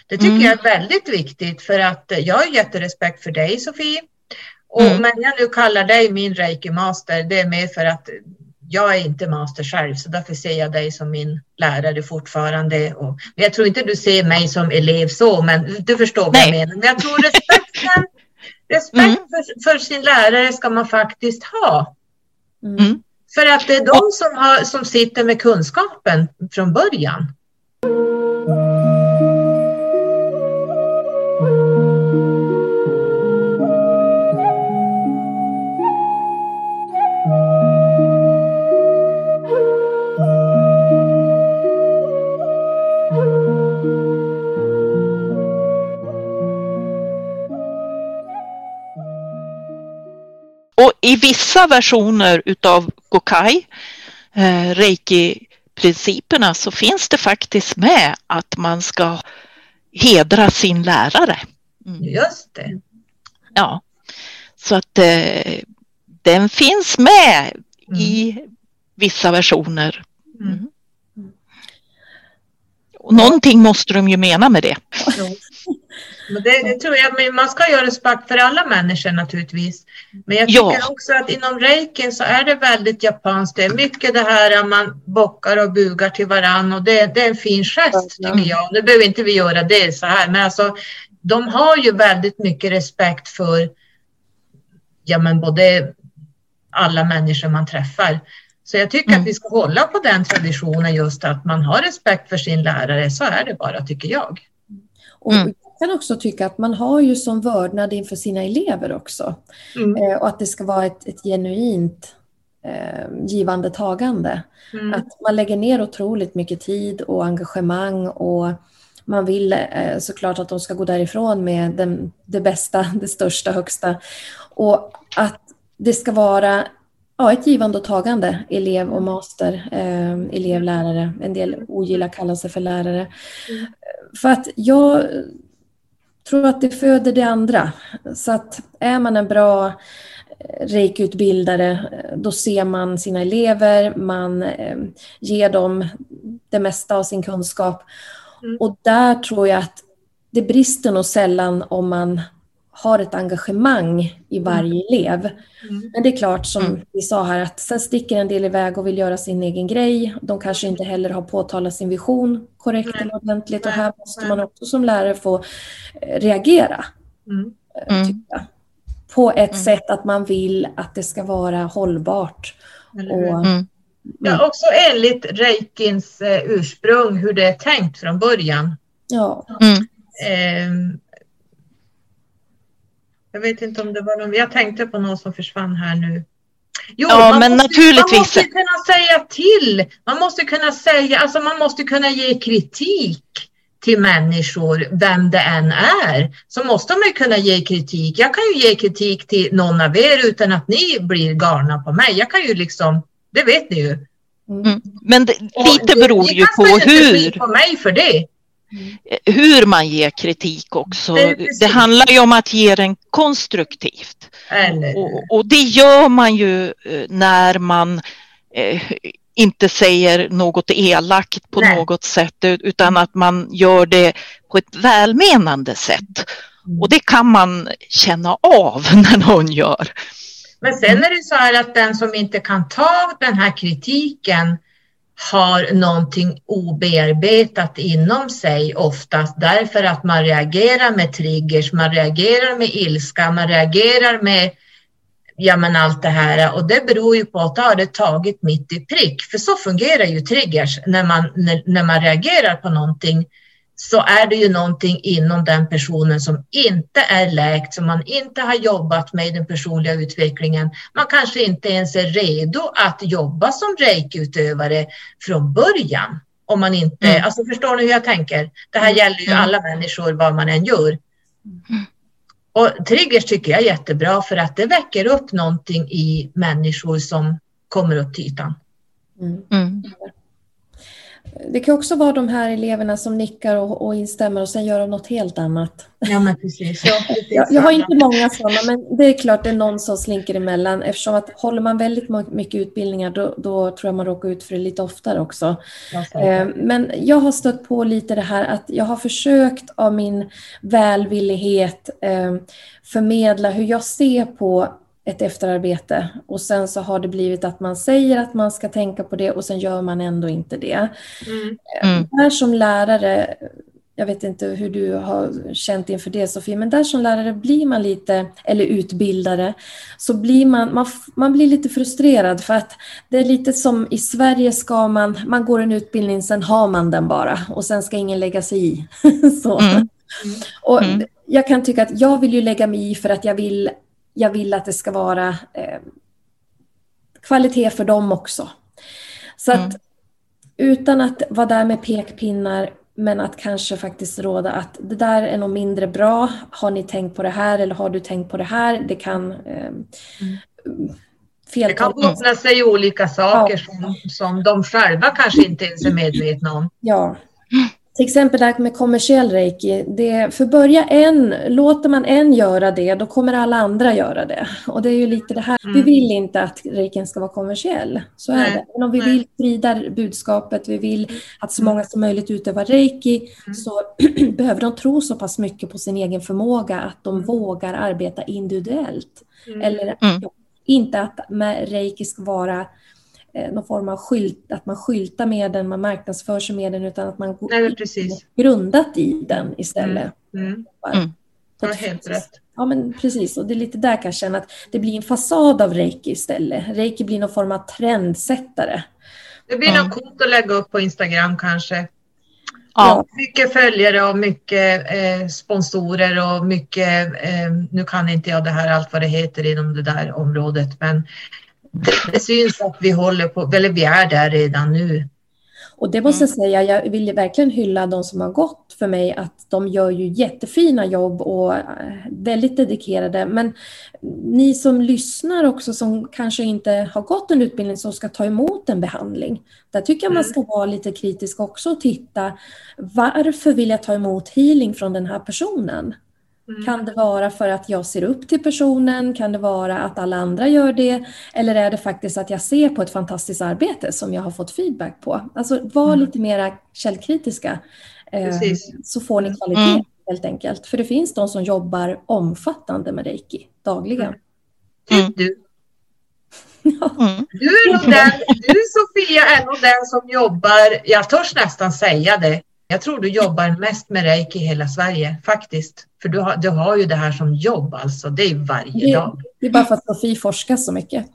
Det tycker mm. jag är väldigt viktigt för att jag har jätterespekt för dig Sofie. Och mm. men jag nu kallar dig min reiki-master, det är mer för att jag är inte master själv, så därför ser jag dig som min lärare fortfarande. Och, jag tror inte du ser mig som elev så, men du förstår vad jag menar. Men jag tror respekten, respekt mm. för, för, sin lärare ska man faktiskt ha. Mm. För att det är de som, har, som sitter med kunskapen från början. Och i vissa versioner utav Gokai, eh, Reiki-principerna, så finns det faktiskt med att man ska hedra sin lärare. Mm. Just det. Ja, så att eh, den finns med mm. i vissa versioner. Mm. Och någonting måste de ju mena med det. Men det, det, tror jag, man ska göra respekt för alla människor naturligtvis. Men jag tycker ja. också att inom reikin så är det väldigt japanskt. Det är mycket det här att man bockar och bugar till varann och det, det är en fin gest tycker jag. Nu behöver inte vi göra det så här, men alltså de har ju väldigt mycket respekt för ja, men både alla människor man träffar. Så jag tycker mm. att vi ska hålla på den traditionen just att man har respekt för sin lärare. Så är det bara tycker jag. Och mm. Jag kan också tycka att man har ju som vördnad inför sina elever också. Mm. Eh, och att det ska vara ett, ett genuint eh, givande tagande. Mm. Att man lägger ner otroligt mycket tid och engagemang och man vill eh, såklart att de ska gå därifrån med den, det bästa, det största, högsta. Och att det ska vara ja, ett givande och tagande, elev och master, eh, elev, lärare. En del ogillar sig för lärare. Mm. För att jag tror att det föder det andra. Så att är man en bra eh, reikutbildare, eh, då ser man sina elever, man eh, ger dem det mesta av sin kunskap. Mm. Och där tror jag att det brister nog sällan om man har ett engagemang i mm. varje elev. Mm. Men det är klart som mm. vi sa här att sen sticker en del iväg och vill göra sin egen grej. De kanske inte heller har påtalat sin vision korrekt Nej. eller ordentligt och här måste man också som lärare få eh, reagera. Mm. Eh, mm. På ett mm. sätt att man vill att det ska vara hållbart. Och, Ja, också enligt Reikins eh, ursprung, hur det är tänkt från början. Ja. Eh, jag vet inte om det var någon, jag tänkte på någon som försvann här nu. Jo, ja, man men måste, naturligtvis. Man måste kunna säga till. Man måste kunna säga, alltså man måste kunna ge kritik till människor, vem det än är, så måste man kunna ge kritik. Jag kan ju ge kritik till någon av er utan att ni blir galna på mig. Jag kan ju liksom, det vet ni ju. Mm. Men det, lite beror ju på hur. på mig för det. Mm. hur man ger kritik också. Det, handlar ju om att ge den konstruktivt. Och, och, det gör man ju eh, när man eh, inte säger något elakt på Nej. något sätt utan att man gör det på ett välmenande sätt. Mm. Och det kan man känna av när någon gör. Men sen är det så här att den som inte kan ta den här kritiken har någonting obearbetat inom sig oftast därför att man reagerar med triggers, man reagerar med ilska, man reagerar med ja men allt det här och det beror ju på att det har det tagit mitt i prick. För så fungerar ju triggers när man, när, när man reagerar på någonting så är det ju någonting inom den personen som inte är läkt, som man inte har jobbat med i den personliga utvecklingen. Man kanske inte ens är redo att jobba som reiki-utövare från början. Om man inte, mm. alltså förstår ni hur jag tänker? Det här gäller ju mm. alla människor vad man än gör. Och triggers tycker jag är jättebra för att det väcker upp någonting i människor som kommer upp till ytan. Mm. Mm. Det kan också vara de här eleverna som nickar och, och instämmer och sen gör de något helt annat. Ja, men precis. Ja, precis. jag, jag, har inte många sådana, men det är klart det är någon som slinker emellan eftersom att håller man väldigt mycket utbildningar då, då tror jag man råkar ut för det lite oftare också. Eh, men jag har stött på lite det här att jag har försökt av min välvillighet eh, förmedla hur jag ser på ett efterarbete och sen så har det blivit att man säger att man ska tänka på det och sen gör man ändå inte det. Mm. Mm. Där som lärare, jag vet inte hur du har känt inför det Sofie, men där som lärare blir man lite, eller utbildare, så blir man, man, man blir lite frustrerad för att det är lite som i Sverige ska man, man går en utbildning, sen har man den bara och sen ska ingen lägga sig i. så. Mm. Och mm. jag kan tycka att jag vill ju lägga mig i för att jag vill jag vill att det ska vara eh, kvalitet för dem också. Så mm. att utan att vara där med pekpinnar men att kanske faktiskt råda att det där är nog mindre bra. Har ni tänkt på det här eller har du tänkt på det här? Det kan eh, mm. Det kan bottna sig olika saker ja. som, som de själva kanske inte ens är medvetna om. Ja. Till exempel det här med kommersiell reiki. Det, för börja en, låter man en göra det, då kommer alla andra göra det. Och det är ju lite det här, mm. vi vill inte att reikin ska vara kommersiell. Så Nej. är det. Men om vi Nej. vill sprida budskapet, vi vill att så många som möjligt utövar reiki, mm. så behöver de tro så pass mycket på sin egen förmåga att de mm. vågar arbeta individuellt. Mm. Eller mm. inte att med reiki ska vara någon form av skylt, att man skyltar med den, man marknadsför sig med den, utan att man går Nej, precis. grundat i den istället. Mm. Mm. Mm. Du har helt rätt. Ja, men precis. Och det är lite där kan jag känna att det blir en fasad av reiki istället. Reiki blir någon form av trendsättare. Det blir mm. något coolt att lägga upp på Instagram kanske. Ja. Mycket följare och mycket eh, sponsorer och mycket, eh, nu kan inte jag det här allt vad det heter inom det där området, men det, det syns att vi håller på, eller vi är där redan nu. Och det måste jag mm. säga, jag vill verkligen hylla de som har gått för mig, att de gör ju jättefina jobb och eh, väldigt dedikerade. Men ni som lyssnar också, som kanske inte har gått en utbildning, som ska ta emot en behandling. Där tycker jag man mm. ska vara lite kritisk också och titta, varför vill jag ta emot healing från den här personen? Mm. Kan det vara för att jag ser upp till personen? Kan det vara att alla andra gör det? Eller är det faktiskt att jag ser på ett fantastiskt arbete som jag har fått feedback på? Alltså var mm. lite mera källkritiska eh, så får ni kvalitet mm. helt enkelt. För det finns de som jobbar omfattande med reiki dagligen. Mm. mm. Du. Mm. Du, är den, du Sofia är nog den som jobbar, jag törs nästan säga det, jag tror du jobbar mest med reiki i hela Sverige faktiskt. För du har, du har ju det här som jobb alltså, det är varje det, dag. Det är bara för att Sofie forskar så mycket.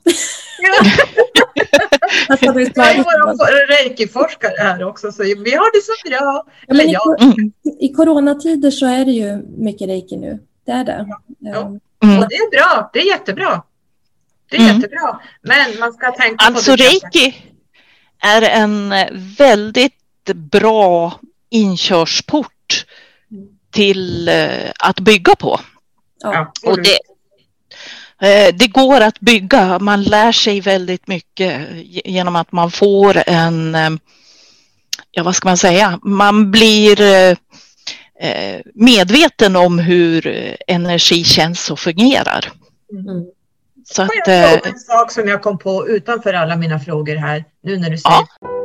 alltså, jag är reiki-forskare här också, så vi har det så bra. Ja, men i, mm. I coronatider så är det ju mycket reiki nu. Det är det. Ja. Ja. Mm. Och det är bra, det är jättebra. Det är mm. jättebra. Men man ska tänka alltså, på. Alltså reiki är en väldigt bra inkörsport till eh, att bygga på. Ja. Och det, eh, det går att bygga, man lär sig väldigt mycket genom att man får en, eh, ja vad ska man säga, man blir eh, medveten om hur energi känns och fungerar. Mm. Så att, Får jag fråga en sak som jag kom på utanför alla mina frågor här nu när du säger ja.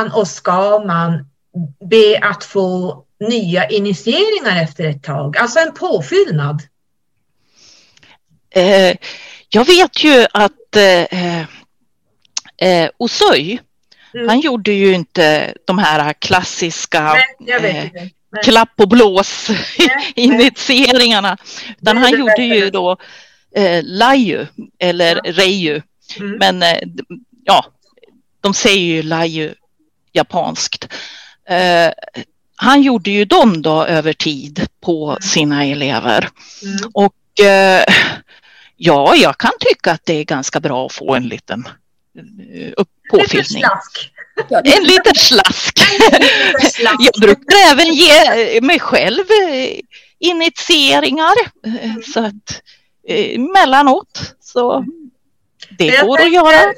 Man och ska man be att få nya initieringar efter ett tag? Alltså en påfyllnad? Eh, jag vet ju att eh, eh, Osöj, mm. han gjorde ju inte de här klassiska Nej, eh, klapp och blås initieringarna, utan han gjorde ju då eh, Laju eller ja. Reiju. Mm. Men eh, ja, de säger ju Laju japanskt. Eh, han gjorde ju dem då över tid på mm. sina elever. Mm. Och eh, ja, jag kan tycka att det är ganska bra att få en liten uh, påfyllning. En liten slask. jag brukar även ge mig själv eh, initieringar. Mm. Så att emellanåt så det går att göra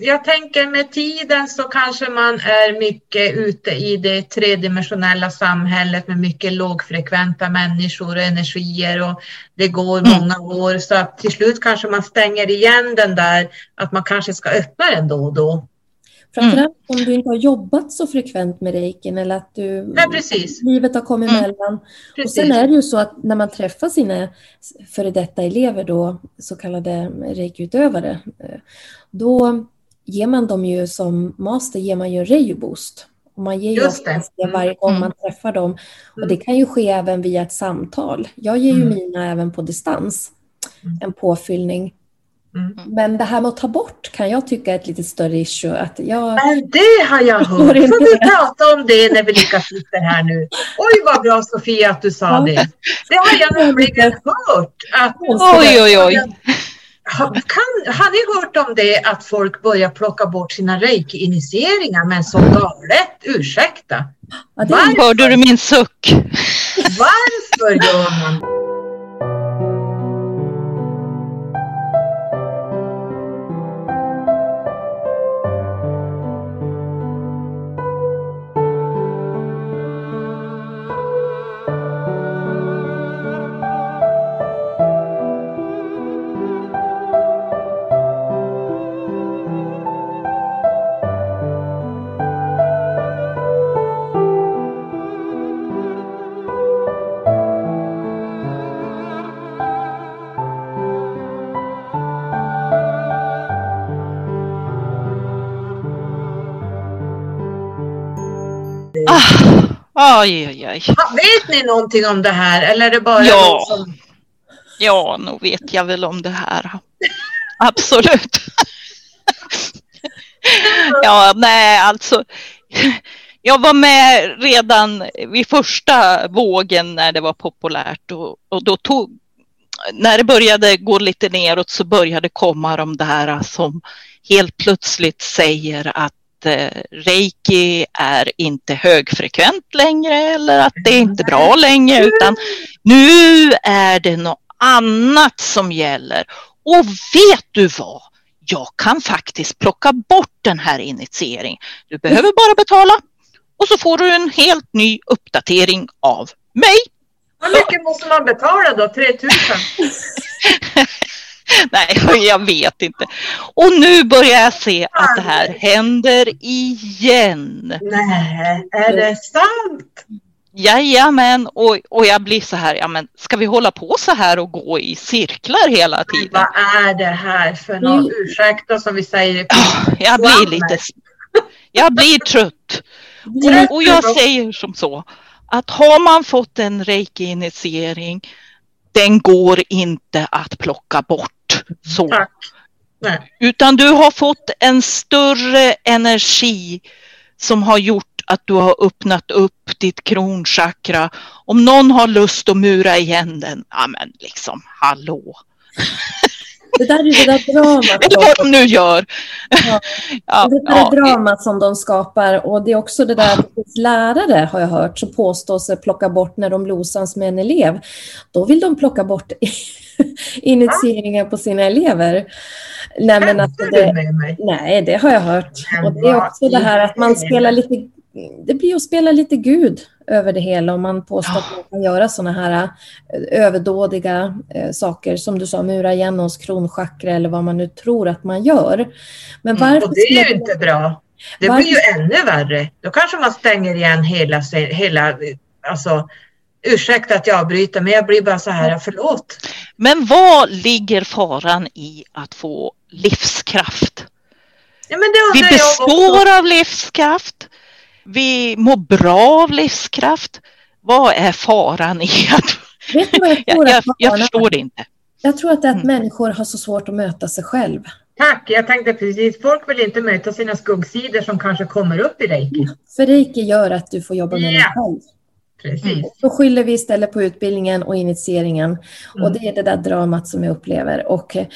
jag tänker med tiden så kanske man är mycket ute i det tredimensionella samhället med mycket lågfrekventa människor och energier och det går mm. många år så att till slut kanske man stänger igen den där att man kanske ska öppna den då och då. Framförallt mm. om du inte har jobbat så frekvent med reikin eller att du, Nej, precis. livet har kommit mm. emellan. Precis. Och sen är det ju så att när man träffar sina före detta elever då, så kallade reikiutövare, eh, då ger man dem ju som master ger man ju en reju-boost. Och man ger ju det. det varje gång mm. man träffar dem. Och mm. det kan ju ske även via ett samtal. Jag ger ju mm. mina även på distans, mm. en påfyllning. Mm. Men det här med att ta bort kan jag tycka är ett lite större issue. Att jag... Men det har jag hört. Får vi prata om det när vi lika sitter här nu? Oj vad bra Sofia att du sa det. Det har jag nämligen hört. Att... Oj, oj, oj. Har, kan, har ni hört om det att folk börjar plocka bort sina reiki-initieringar men så galet? Ursäkta. Ja, Hörde du min suck? Varför gör man Ah, oj, oj, oj. Vet ni någonting om det här eller är det bara ja. som... Ja, nog vet jag väl om det här. Absolut. ja, nej, alltså. Jag var med redan vid första vågen när det var populärt och, och då tog när det började gå lite neråt så började komma de där som helt plötsligt säger att eh, reiki är inte högfrekvent längre eller att det är inte bra längre utan nu är det något annat som gäller. Och vet du vad? Jag kan faktiskt plocka bort den här initieringen. Du behöver bara betala och så får du en helt ny uppdatering av mig. Hur mycket måste man betala då? 3000? Nej, jag vet inte. Och nu börjar jag se att det här händer igen. Nej, är det sant? Jajamän, och, och jag blir så här, ja men ska vi hålla på så här och gå i cirklar hela tiden? Men vad är det här för något? Mm. Ursäkta som vi säger. Jag blir lite, jag blir trött. Och, och jag säger som så, att har man fått en reiki-initiering den går inte att plocka bort. Så. Tack. Nej. Utan du har fått en större energi som har gjort att du har öppnat upp ditt kronchakra. Om någon har lust att mura igen den, ja men liksom hallå. Det där är det där dramat. Eller vad de nu gör. Ja. Ja, det där ja. dramat som de skapar och det är också det där att lärare har jag hört som påstår sig plocka bort när de blir osams med en elev. Då vill de plocka bort initieringar på sina elever. Nej, men du det, nej, det har jag hört. Och det är också det här att man spelar lite det blir att spela lite Gud över det hela om man påstår att man kan göra sådana här eh, överdådiga eh, saker som du sa, mura igen hos kronchakra eller vad man nu tror att man gör. Men Mm, varför Och det är ju inte bra. Det Varför- blir ju ännu värre. Då kanske man stänger igen hela, hela alltså, ursäkta att jag avbryter, men jag blir bara så här, förlåt. Men vad ligger faran i att få livskraft? Ja, men det Vi består av livskraft. Vi mår bra av livskraft. Vad är faran i att... Vet du vad jag Jag, tror jag, jag är? förstår det inte. Jag tror att det är att Mm. människor har så svårt att möta sig själv. Tack, jag tänkte precis, folk vill inte möta sina skuggsidor som kanske kommer upp i reiki. För reiki gör att du får jobba med dig Ja. själv. Precis. Mm. Då skyller vi istället på utbildningen och initieringen. Och Mm. det är det där dramat som jag upplever. Och eh,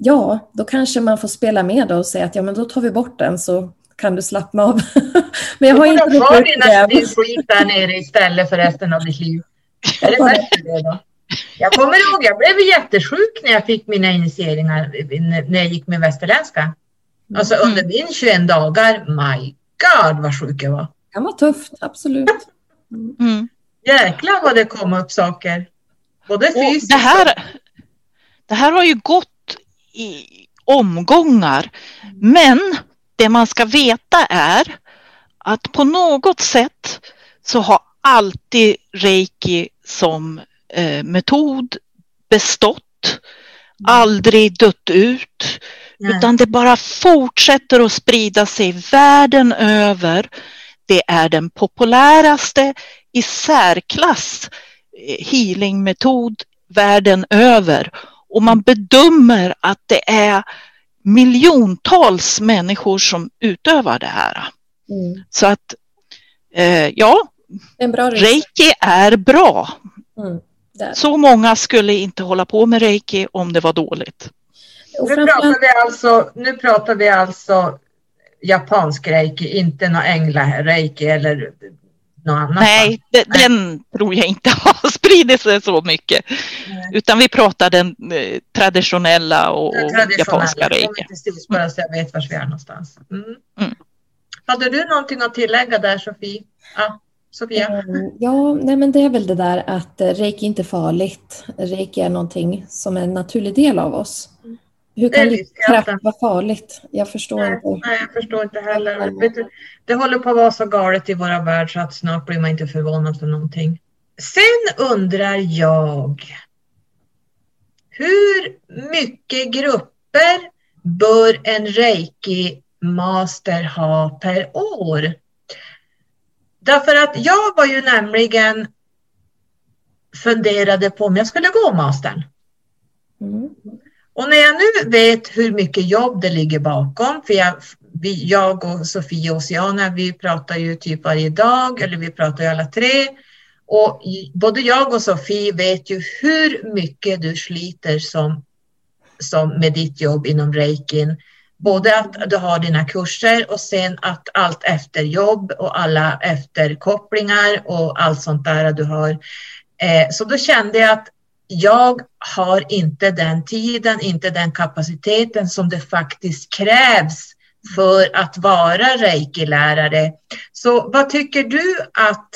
ja, då kanske man får spela med då och säga att ja, men då tar vi bort den så kan du slappna av. men jag Du har får inte kvar upp dina, din det. skit där nere istället för resten av ditt liv. Är det bättre det då? Jag kommer ihåg, jag blev jättesjuk när jag fick mina initieringar när jag gick med västerländska. Alltså under min 21 dagar, my god vad sjuk jag var. Det kan vara tufft, absolut. Mm. Jäklar vad det kom upp saker. Både Och fysiskt det, här, det här har ju gått i omgångar. Men det man ska veta är att på något sätt så har alltid reiki som eh, metod bestått, aldrig dött ut, Nej. utan det bara fortsätter att sprida sig världen över. Det är den populäraste i särklass eh, healingmetod världen över och man bedömer att det är miljontals människor som utövar det här. Mm. Så att eh, ja, En bra resa. reiki är bra. Mm. Så många skulle inte hålla på med reiki om det var dåligt. Nu pratar, vi alltså, nu pratar vi alltså japansk reiki, inte någon ängla-reiki eller något annat. Nej, de- den tror jag inte har spridit sig så mycket. Nej. Utan vi pratar den eh, traditionella och, Den japanska traditionella. Kom reiki. bara så jag vet var vi är någonstans. Mm. Mm. Hade du någonting att tillägga där Sofie? Ja, Sofia? Mm, Ja, nej men det är väl det där att eh, reiki inte är farligt. Reiki är någonting som är en naturlig del av oss. Hur kan livskraft vara farligt? Jag förstår Nej, inte. nej, jag förstår inte heller. Du, det håller på att vara så galet i våra värld så att snart blir man inte förvånad för någonting. Sen undrar jag hur mycket grupper bör en reiki-master ha per år? Därför att jag var ju nämligen funderade på om jag skulle gå mastern. Mm. Och när jag nu vet hur mycket jobb det ligger bakom, för jag, vi, jag och Sofia och Oceana, vi pratar ju typ varje dag, eller vi pratar ju alla tre. Och både jag och Sofie vet ju hur mycket du sliter som, som med ditt jobb inom reikin. Både att du har dina kurser och sen att allt efterjobb och alla efterkopplingar och allt sånt där du har. Eh, så då kände jag att jag har inte den tiden, inte den kapaciteten som det faktiskt krävs för att vara reiki-lärare. Så vad tycker du att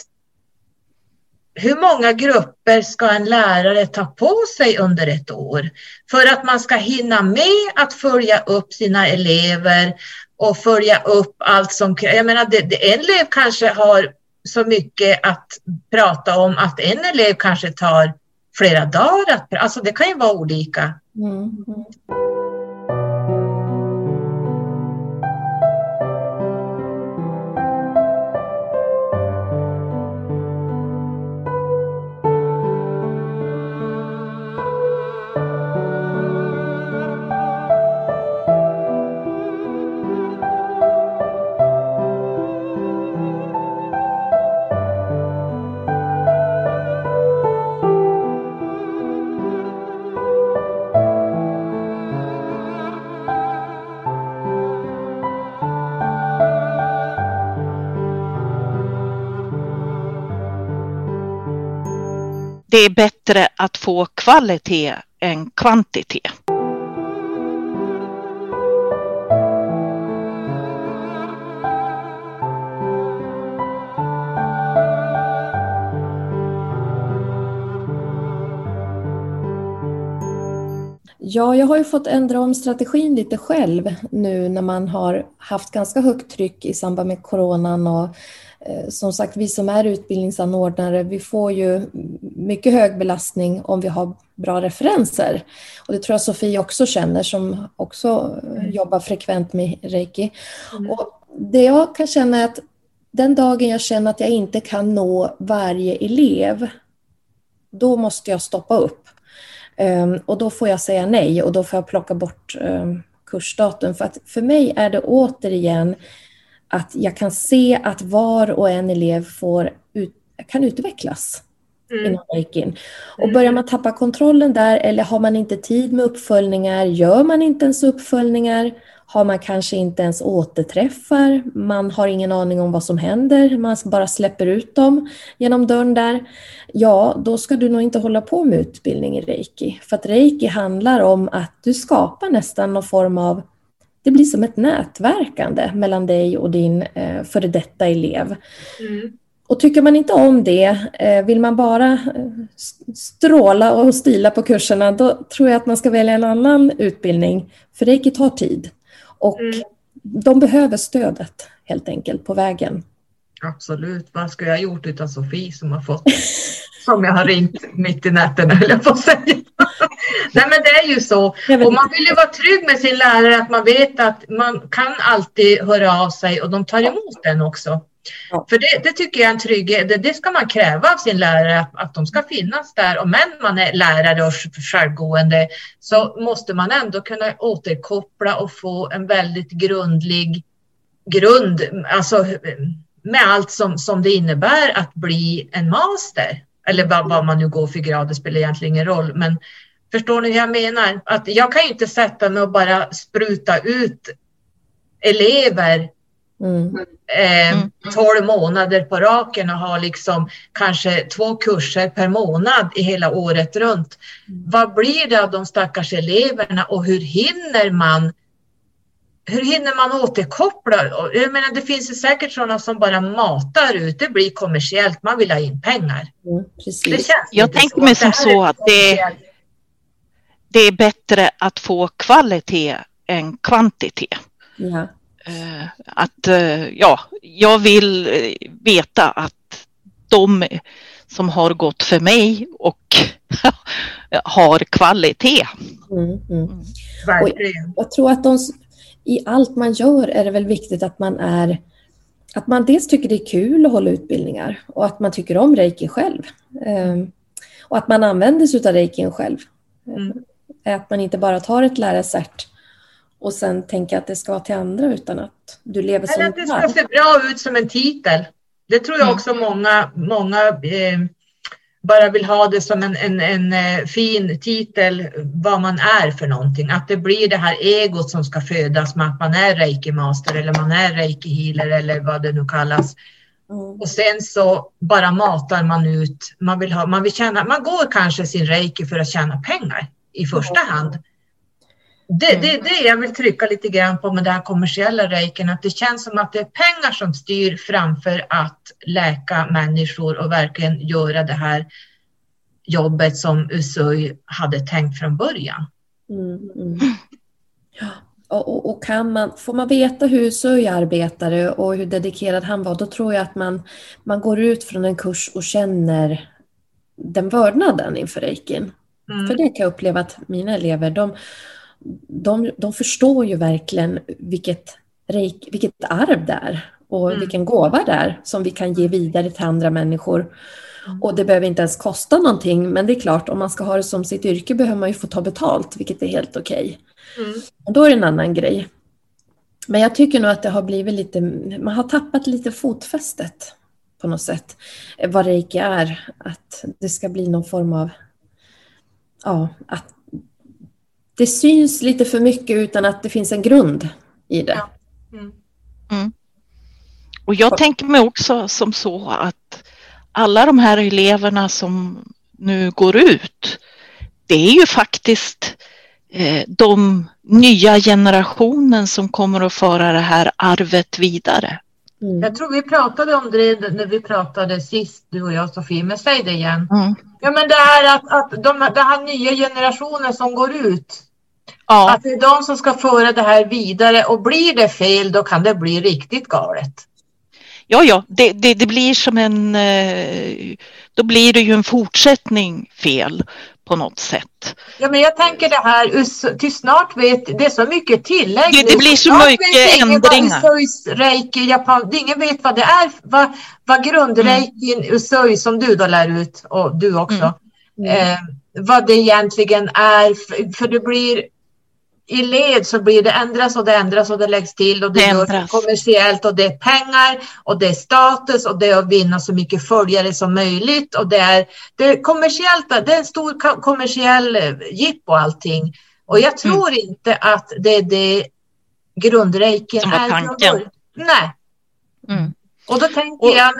hur många grupper ska en lärare ta på sig under ett år för att man ska hinna med att följa upp sina elever och följa upp allt som krävs. Jag menar, det, det, en elev kanske har så mycket att prata om att en elev kanske tar flera dagar. Att, alltså det kan ju vara olika. Mm. mm. Det är bättre att få kvalitet än kvantitet. Ja, jag har ju fått ändra om strategin lite själv nu när man har haft ganska högt tryck i samband med coronan och eh, som sagt, vi som är utbildningsanordnare, vi får ju mycket hög belastning om vi har bra referenser. Och det tror jag Sofie också känner som också mm. jobbar frekvent med reiki. Mm. Och det jag kan känna är att den dagen jag känner att jag inte kan nå varje elev, då måste jag stoppa upp. Um, och då får jag säga nej och då får jag plocka bort um, kursdatum. För att för mig är det återigen att jag kan se att var och en elev får ut, kan utvecklas mm. inom Reiki. Och mm. börjar man tappa kontrollen där eller har man inte tid med uppföljningar, gör man inte ens uppföljningar, har man kanske inte ens återträffar, man har ingen aning om vad som händer, man bara släpper ut dem genom dörren där. Ja, då ska du nog inte hålla på med utbildning i reiki. För att reiki handlar om att du skapar nästan någon form av det blir som ett nätverkande mellan dig och din eh, före detta elev. Mm. Och tycker man inte om det, eh, vill man bara eh, stråla och stila på kurserna, då tror jag att man ska välja en annan utbildning. För reiki tar tid. Och mm. de behöver stödet helt enkelt på vägen. Absolut. Vad skulle jag ha gjort utan Sofie som har fått som jag har ringt mitt i natten höll jag på att säga. Nej men det är ju så. Och man vill ju vara trygg med sin lärare att man vet att man kan alltid höra av sig och de tar emot den också. Ja. För det, det, tycker jag är en trygghet. Det, det, ska man kräva av sin lärare, att, att de ska finnas där. Och men man är lärare och självgående så måste man ändå kunna återkoppla och få en väldigt grundlig grund, alltså med allt som, som det innebär att bli en master. Eller vad, vad man nu går för grad, det spelar egentligen ingen roll. Men förstår ni hur jag menar? Att jag kan ju inte sätta mig och bara spruta ut elever Mm. Eh, 12 månader på raken och ha liksom kanske två kurser per månad i hela året runt. Mm. Vad blir det av de stackars eleverna och hur hinner man hur hinner man återkoppla? Jag menar, det finns ju säkert sådana som bara matar ut. Det blir kommersiellt. Man vill ha in pengar. Mm, precis. Jag tänker mig som så att det, det är bättre att få kvalitet än kvantitet. Ja. Eh, att eh, ja, jag vill eh, veta att de som har gått för mig och har kvalitet. Mm, mm. Jag, jag tror att de, i allt man gör är det väl viktigt att man är att man dels tycker det är kul att hålla utbildningar och att man tycker om reiki själv. Um, och att man använder sig av reikin själv. Mm. Att man inte bara tar ett lärarcert och sen tänka att det ska vara till andra utan att du lever som Eller att det ska se bra ut som en titel. Det tror jag mm. också många, många eh, bara vill ha det som en, en, en eh, fin titel vad man är för någonting. Att det blir det här egot som ska födas med att man är reiki-master eller man är reiki-healer eller vad det nu kallas. Mm. Och sen så bara matar man ut, man vill, ha, man vill tjäna, man går kanske sin reiki för att tjäna pengar i första hand. Det, det är det jag vill trycka lite grann på med den här kommersiella reiken, att det känns som att det är pengar som styr framför att läka människor och verkligen göra det här jobbet som Usui hade tänkt från början. Mm, mm. Och, och, och, kan man, får man veta hur Usui arbetade och hur dedikerad han var, då tror jag att man, man går ut från en kurs och känner den vördnaden inför reikin. Mm. För det kan jag uppleva att mina elever, de, de, de förstår ju verkligen vilket, vilket arv det är och mm. vilken gåva det är som vi kan ge vidare till andra människor. Mm. Och det behöver inte ens kosta någonting, men det är klart, om man ska ha det som sitt yrke behöver man ju få ta betalt, vilket är helt okej. Okay. Mm. Då är det en annan grej. Men jag tycker nog att det har blivit lite, man har tappat lite fotfästet på något sätt. Vad reiki är, att det ska bli någon form av, ja, att det syns lite för mycket utan att det finns en grund i det. Ja. Mm. Mm. Och jag tänker mig också som så att alla de här eleverna som nu går ut, det är ju faktiskt eh, de nya generationen som kommer att föra det här arvet vidare. Mm. Jag tror vi pratade om det när vi pratade sist, du och jag Sofie, men säg det igen. Mm. Ja men det här att, att de, den här nya generationen som går ut, ja. att det är de som ska föra det här vidare och blir det fel då kan det bli riktigt galet. Ja, ja, det, det, det blir som en, eh, då blir det ju en fortsättning fel på något sätt. Ja, men jag tänker det här, till snart vet, det är så mycket tillägg. Det, det blir så mycket ändringar. reiki, Japan, ingen vet vad det är, vad, vad grundreikin, mm. usui som du då lär ut och du också, mm. Mm. Eh, vad det egentligen är, för, för det blir i led så blir det ändras och det ändras och det läggs till och det, är kommersiellt och det är pengar och det är status och det är att vinna så mycket följare som möjligt och det är, det är kommersiellt, det är en stor kommersiell eh, jippo allting. Och jag mm. tror mm. inte att det är det grundreiken är. Tanken. Nej. Mm. Och då tänker och, jag,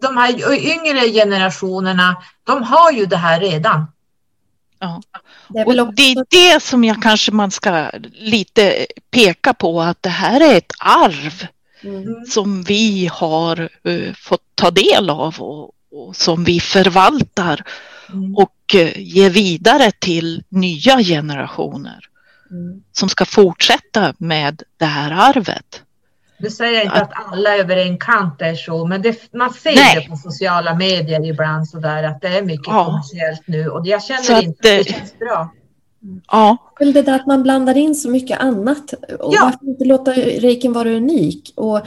de här yngre generationerna, de har ju det här redan. Ja. Det är, och det är det som jag kanske man ska lite peka på att det här är ett arv mm. som vi har uh, fått ta del av och, och som vi förvaltar mm. och uh, ger vidare till nya generationer mm. som ska fortsätta med det här arvet. Du säger inte att alla över en kant är så, men det, man ser Nej. det på sociala medier ibland så där att det är mycket ja. kommersiellt nu och jag känner att, inte att det känns bra. Ja. Det där att man blandar in så mycket annat. Och ja. Varför inte låta reikin vara unik? Och eh,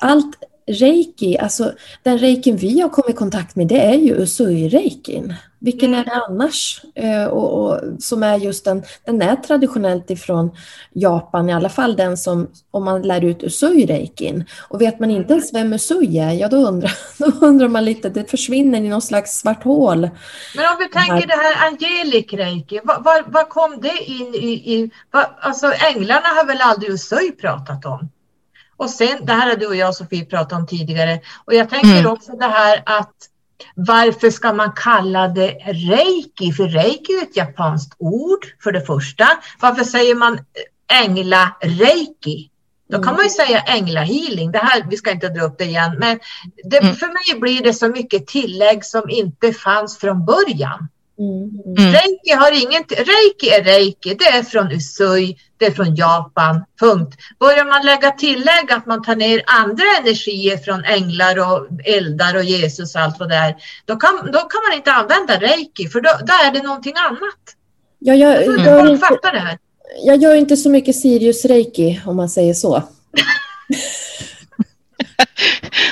allt reiki, alltså den reikin vi har kommit i kontakt med, det är ju usui-reikin. Vilken är det annars? Eh, och, och, som är just den, den är traditionellt ifrån Japan, i alla fall den som, om man lär ut usui-reikin. Och vet man inte ens vem usui är, ja då undrar, då undrar man lite, det försvinner i någon slags svart hål. Men om vi tänker det här angelik reiki, vad, vad, vad kom det in i? i vad, alltså änglarna har väl aldrig usui pratat om? Och sen, det här har du och jag Sofie pratat om tidigare. Och jag tänker mm. också det här att varför ska man kalla det reiki? För reiki är ett japanskt ord för det första. Varför säger man ängla-reiki? Då kan man ju säga änglahealing. Det här, vi ska inte dra upp det igen, men det, mm. för mig blir det så mycket tillägg som inte fanns från början. Mm. mm. Reiki, har ingen, reiki är reiki, det är från Usui, det är från Japan, punkt. Börjar man lägga tillägg att man tar ner andra energier från änglar och eldar och Jesus och allt vad det är, då kan, då kan man inte använda reiki för då, då är det någonting annat. Ja, jag, jag, jag, inte, det här. jag gör inte så mycket Sirius reiki om man säger så.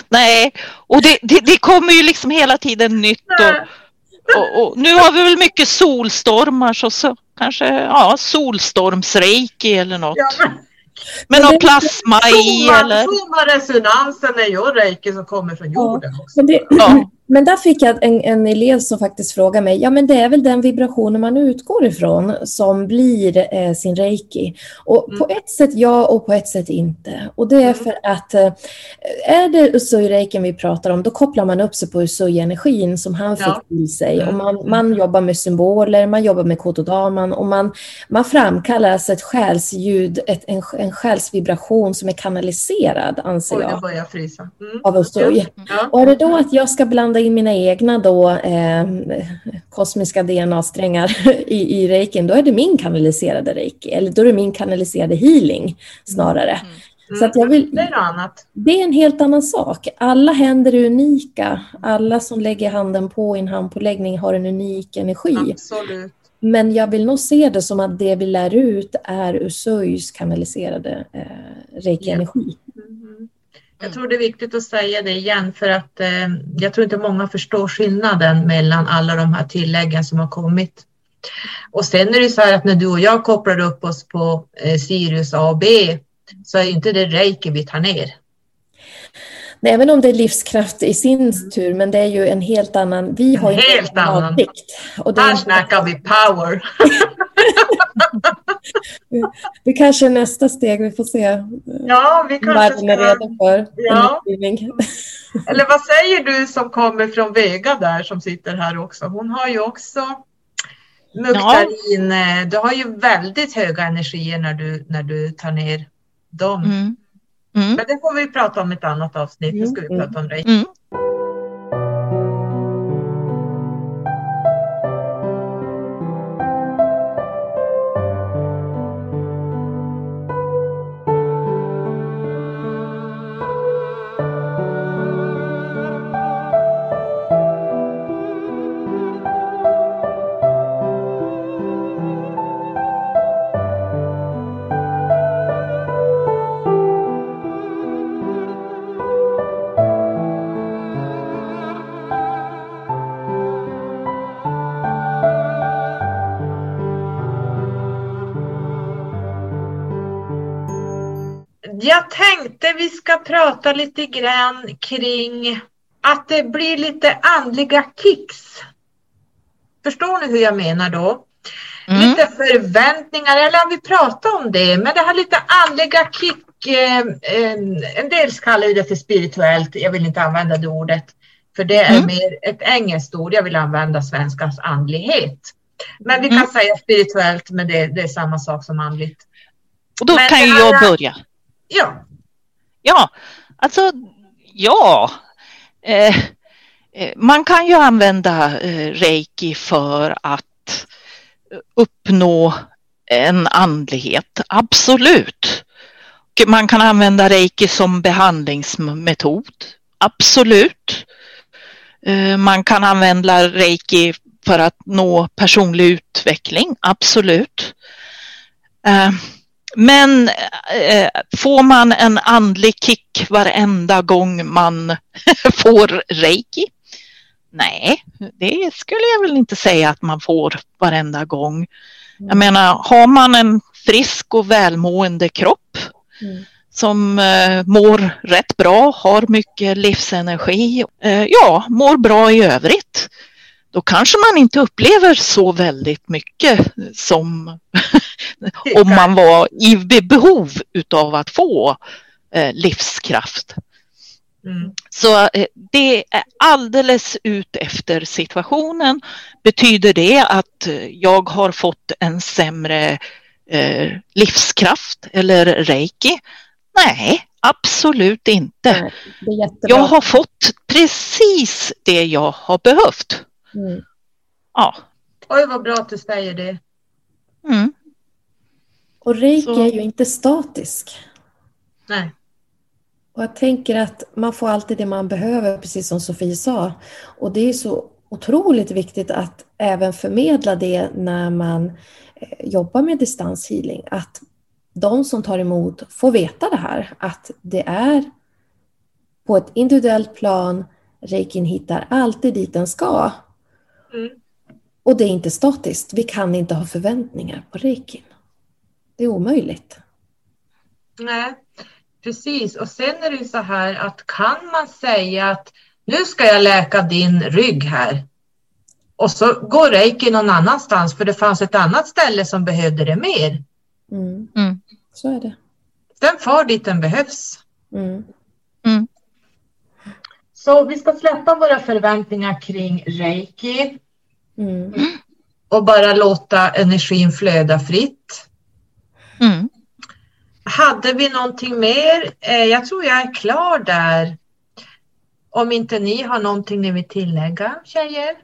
Nej, och det, det, det, kommer ju liksom hela tiden nytt. Och, och, och, nu har vi väl mycket solstormar så, så kanske ja, solstormsreiki eller något. Ja, men, men plasma i eller? Tomma är ju reiki som kommer från jorden. Ja, men, det, ja. Men där fick jag en, en elev som faktiskt frågade mig, ja men det är väl den vibrationen man utgår ifrån som blir eh, sin reiki. Och mm. på ett sätt ja och på ett sätt inte. Och det är mm. för att eh, är det usui-reikin vi pratar om, då kopplar man upp sig på usui-energin som han ja. fick till sig. Och man, mm. man jobbar med symboler, man jobbar med kododaman och man, man framkallar alltså ett själsljud, ett, en, en själsvibration som är kanaliserad, anser Oj, jag. jag börjar frysa. Mm. Av usui. Ja. Och är det då att jag ska blanda in mina egna då, eh, kosmiska DNA-strängar i, i reikin, då är det min kanaliserade reiki, eller då är det min kanaliserade healing snarare. Mm. Mm. Så att jag vill, det är annat. Det är en helt annan sak. Alla händer är unika. Alla som lägger handen på en handpåläggning har en unik energi. Absolut. Men jag vill nog se det som att det vi lär ut är Usuis kanaliserade eh, reiki-energi. Mm. Jag tror det är viktigt att säga det igen för att eh, jag tror inte många förstår skillnaden mellan alla de här tilläggen som har kommit. Och sen är det så här att när du och jag kopplar upp oss på eh, Sirius A och B så är inte det reiki vi tar ner. Nej, även om det är livskraft i sin tur, men det är ju en helt annan... Vi har en helt annan. Avsikt, och det Här snackar vi power. det kanske är nästa steg, vi får se. Ja, vi kanske ska... är redo för ja. Eller vad säger du som kommer från Vega där som sitter här också? Hon har ju också Muktarin, ja. du har ju väldigt höga energier när du, när du tar ner dem. Mm. Mm. Men det får vi prata om i ett annat avsnitt. Nu ska vi mm. prata om dig. Mm. Prata lite grann kring att det blir lite andliga kicks. Förstår ni hur jag menar då? Mm. Lite förväntningar, eller vi pratar om det, men det här lite andliga kick, eh, eh, en del kallar det för spirituellt, jag vill inte använda det ordet, för det är mm. mer ett engelskt ord, jag vill använda svenskans andlighet. Men vi kan mm. säga spirituellt, men det, det, är samma sak som andligt. Och då men kan ju jag börja. Ja. Ja, alltså ja. Eh, eh, man kan ju använda eh, reiki för att uppnå en andlighet, absolut. Man kan använda reiki som behandlingsmetod, absolut. Eh, man kan använda reiki för att nå personlig utveckling, absolut. Men eh, får man en andlig kick varenda gång man får reiki? Nej, det skulle jag väl inte säga att man får varenda gång. Jag mm. menar, har man en frisk och välmående kropp mm. som eh, mår rätt bra, har mycket livsenergi, eh, ja, mår bra i övrigt, då kanske man inte upplever så väldigt mycket som om man var i behov utav att få eh, livskraft. Mm. Så eh, det är alldeles ut efter situationen. Betyder det att jag har fått en sämre eh, livskraft eller reiki? Nej, absolut inte. jag har fått precis det jag har behövt. Mm. Ja. Oj, vad bra att du säger det. Mm. Och reiki Så. är ju inte statisk. Nej. Och jag tänker att man får alltid det man behöver, precis som Sofie sa. Och det är så otroligt viktigt att även förmedla det när man eh, jobbar med distanshealing. Att de som tar emot får veta det här, att det är på ett individuellt plan, reikin hittar alltid dit den ska. Mm. Och det är inte statiskt. Vi kan inte ha förväntningar på reikin. Det är omöjligt. Nej, precis. Och sen är det ju så här att kan man säga att nu ska jag läka din rygg här och så går reiki någon annanstans för det fanns ett annat ställe som behövde det mer. Mm. Mm. Så är det. Den far dit den behövs. Mm. Så vi ska släppa våra förväntningar kring reiki. Mm. Och bara låta energin flöda fritt. Mm. Hade vi någonting mer? Eh, jag tror jag är klar där. Om inte ni har någonting ni vill tillägga, tjejer?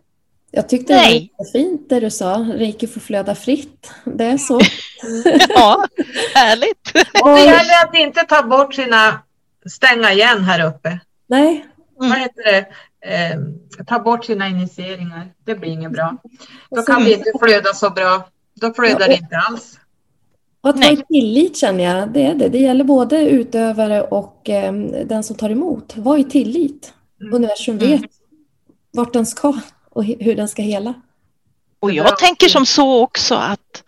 Jag tyckte Nej. det var fint det du sa, reiki får flöda fritt. Det är så. ja, härligt. Och det gäller att inte ta bort sina, stänga igen här uppe. Nej. Mm. Vad heter det? Eh, ta bort sina initieringar. Det blir inget bra. Då kan vi inte flöda så bra. Då flödar det inte alls. Och att vara i tillit känner jag, det är det. Det gäller både utövare och eh, den som tar emot. Var i tillit. Mm. Universum vet mm. vart den ska och hur den ska hela. Och jag tänker som så också att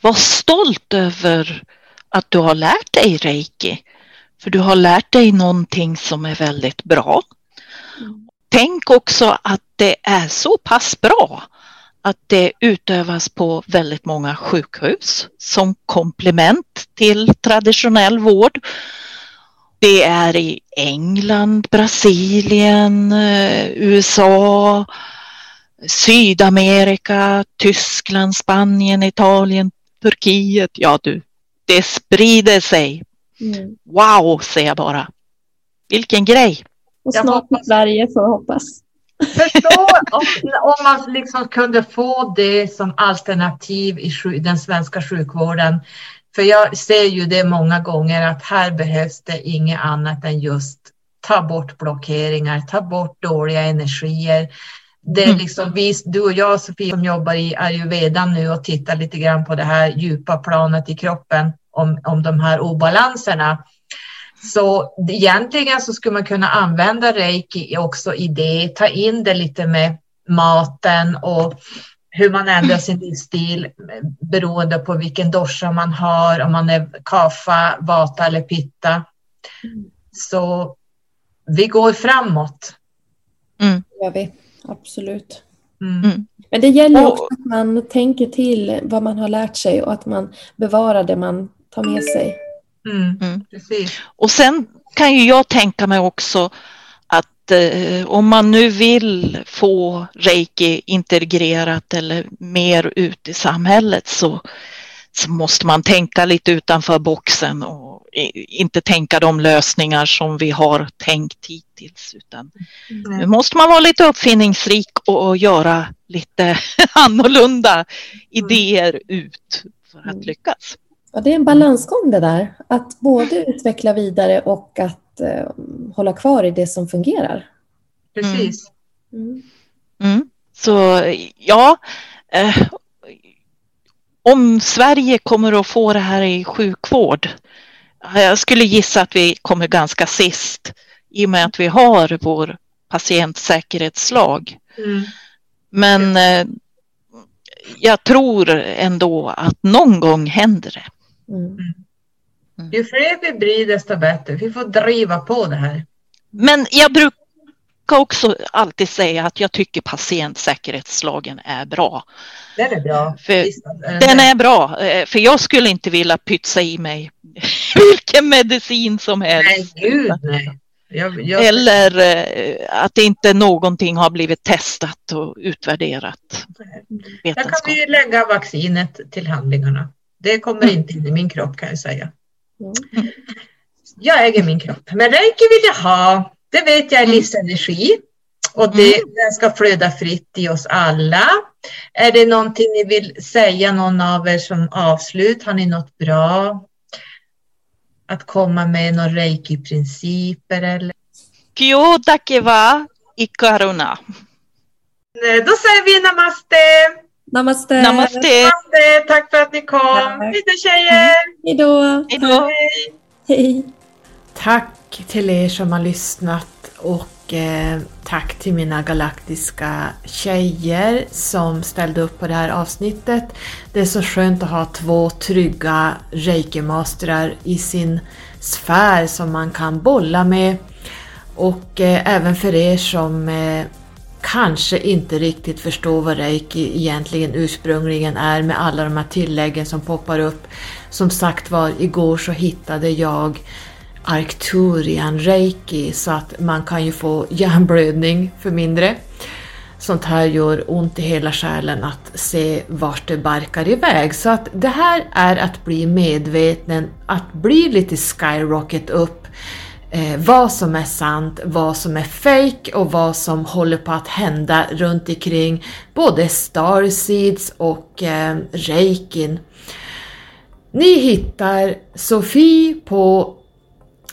var stolt över att du har lärt dig reiki. För du har lärt dig någonting som är väldigt bra. Mm. Tänk också att det är så pass bra att det utövas på väldigt många sjukhus som komplement till traditionell vård. Det är i England, Brasilien, eh, USA, Sydamerika, Tyskland, Spanien, Italien, Turkiet. Ja du, det sprider sig. Mm. Wow, säger jag bara. Vilken grej. Och snart i Sverige får jag hoppas. Förstå om, om man liksom kunde få det som alternativ i den svenska sjukvården. För jag ser ju det många gånger att här behövs det inget annat än just ta bort blockeringar, ta bort dåliga energier. Det är mm. liksom vi, du och jag Sofie som jobbar i ayurveda nu och tittar lite grann på det här djupa planet i kroppen om, om de här obalanserna. Så egentligen så skulle man kunna använda reiki också i det, ta in det lite med maten och hur man ändrar sin livsstil beroende på vilken dosha man har, om man är kafa, vata eller pitta. Så vi går framåt. Mm. Det gör vi, absolut. Mm. mm. Men det gäller också att man tänker till vad man har lärt sig och att man bevarar det man tar med sig. Mm, mm. Och sen kan ju jag tänka mig också att eh, om man nu vill få reiki integrerat eller mer ut i samhället så, så måste man tänka lite utanför boxen och inte tänka de lösningar som vi har tänkt hittills. Utan mm. Nu måste man vara lite uppfinningsrik och, och göra lite annorlunda mm. idéer ut för att mm. lyckas. Ja, det är en balansgång det där. Att både utveckla vidare och att eh, hålla kvar i det som fungerar. Precis. Mm. Mm. Så ja, eh, om Sverige kommer att få det här i sjukvård. Jag skulle gissa att vi kommer ganska sist i och med att vi har vår patientsäkerhetslag. Mm. Men eh, jag tror ändå att någon gång händer det. Mm. mm. Ju fler vi blir desto bättre. Vi får driva på det här. Men jag brukar också alltid säga att jag tycker patientsäkerhetslagen är bra. Den är bra. För den är bra, eh, för jag skulle inte vilja pytsa i mig vilken medicin som helst. Nej, gud nej. Jag, jag... Eller eh, att inte någonting har blivit testat och utvärderat. Där kan vi lägga vaccinet till handlingarna. Det kommer mm. inte in i min kropp kan jag säga. Mm. Jag äger min kropp. Men reiki vill jag ha. Det vet jag är mm. livsenergi. Och det, mm. den ska flöda fritt i oss alla. Är det någonting ni vill säga, någon av er som avslut? Har ni något bra att komma med? Några reiki-principer eller? Kyodakewa i karuna. Då säger vi namaste. Namaste. Namaste. Namaste. Tack för att ni kom. Hej då tjejer. Hej då. Hej då. Hej. Tack till er som har lyssnat och eh, tack till mina galaktiska tjejer som ställde upp på det här avsnittet. Det är så skönt att ha två trygga reiki-mastrar i sin sfär som man kan bolla med. Och eh, även för er som eh, kanske inte riktigt förstår vad reiki egentligen ursprungligen är med alla de här tilläggen som poppar upp. Som sagt var, igår så hittade jag Arcturian reiki så att man kan ju få hjärnblödning för mindre. Sånt här gör ont i hela själen att se vart det barkar iväg. Så att det här är att bli medveten, att bli lite skyrocket upp eh, vad som är sant, vad som är fake och vad som håller på att hända runt omkring både Starseeds och eh, Reikin. Ni hittar Sofie på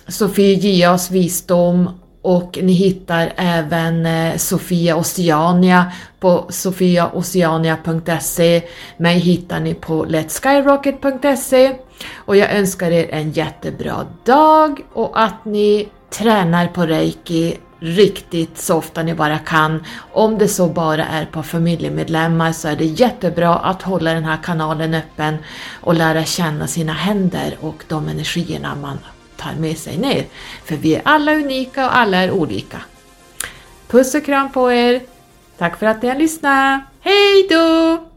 Sofie Gias visdom och ni hittar även eh, Sofia Oceania på sofiaoceania.se. Mig hittar ni på letskyrocket.se och jag önskar er en jättebra dag och att ni tränar på reiki riktigt så ofta ni bara kan. Om det så bara är på familjemedlemmar så är det jättebra att hålla den här kanalen öppen och lära känna sina händer och de energierna man tar med sig ner. För vi är alla unika och alla är olika. Puss och kram på er! Tack för att ni har lyssnat. Hej då!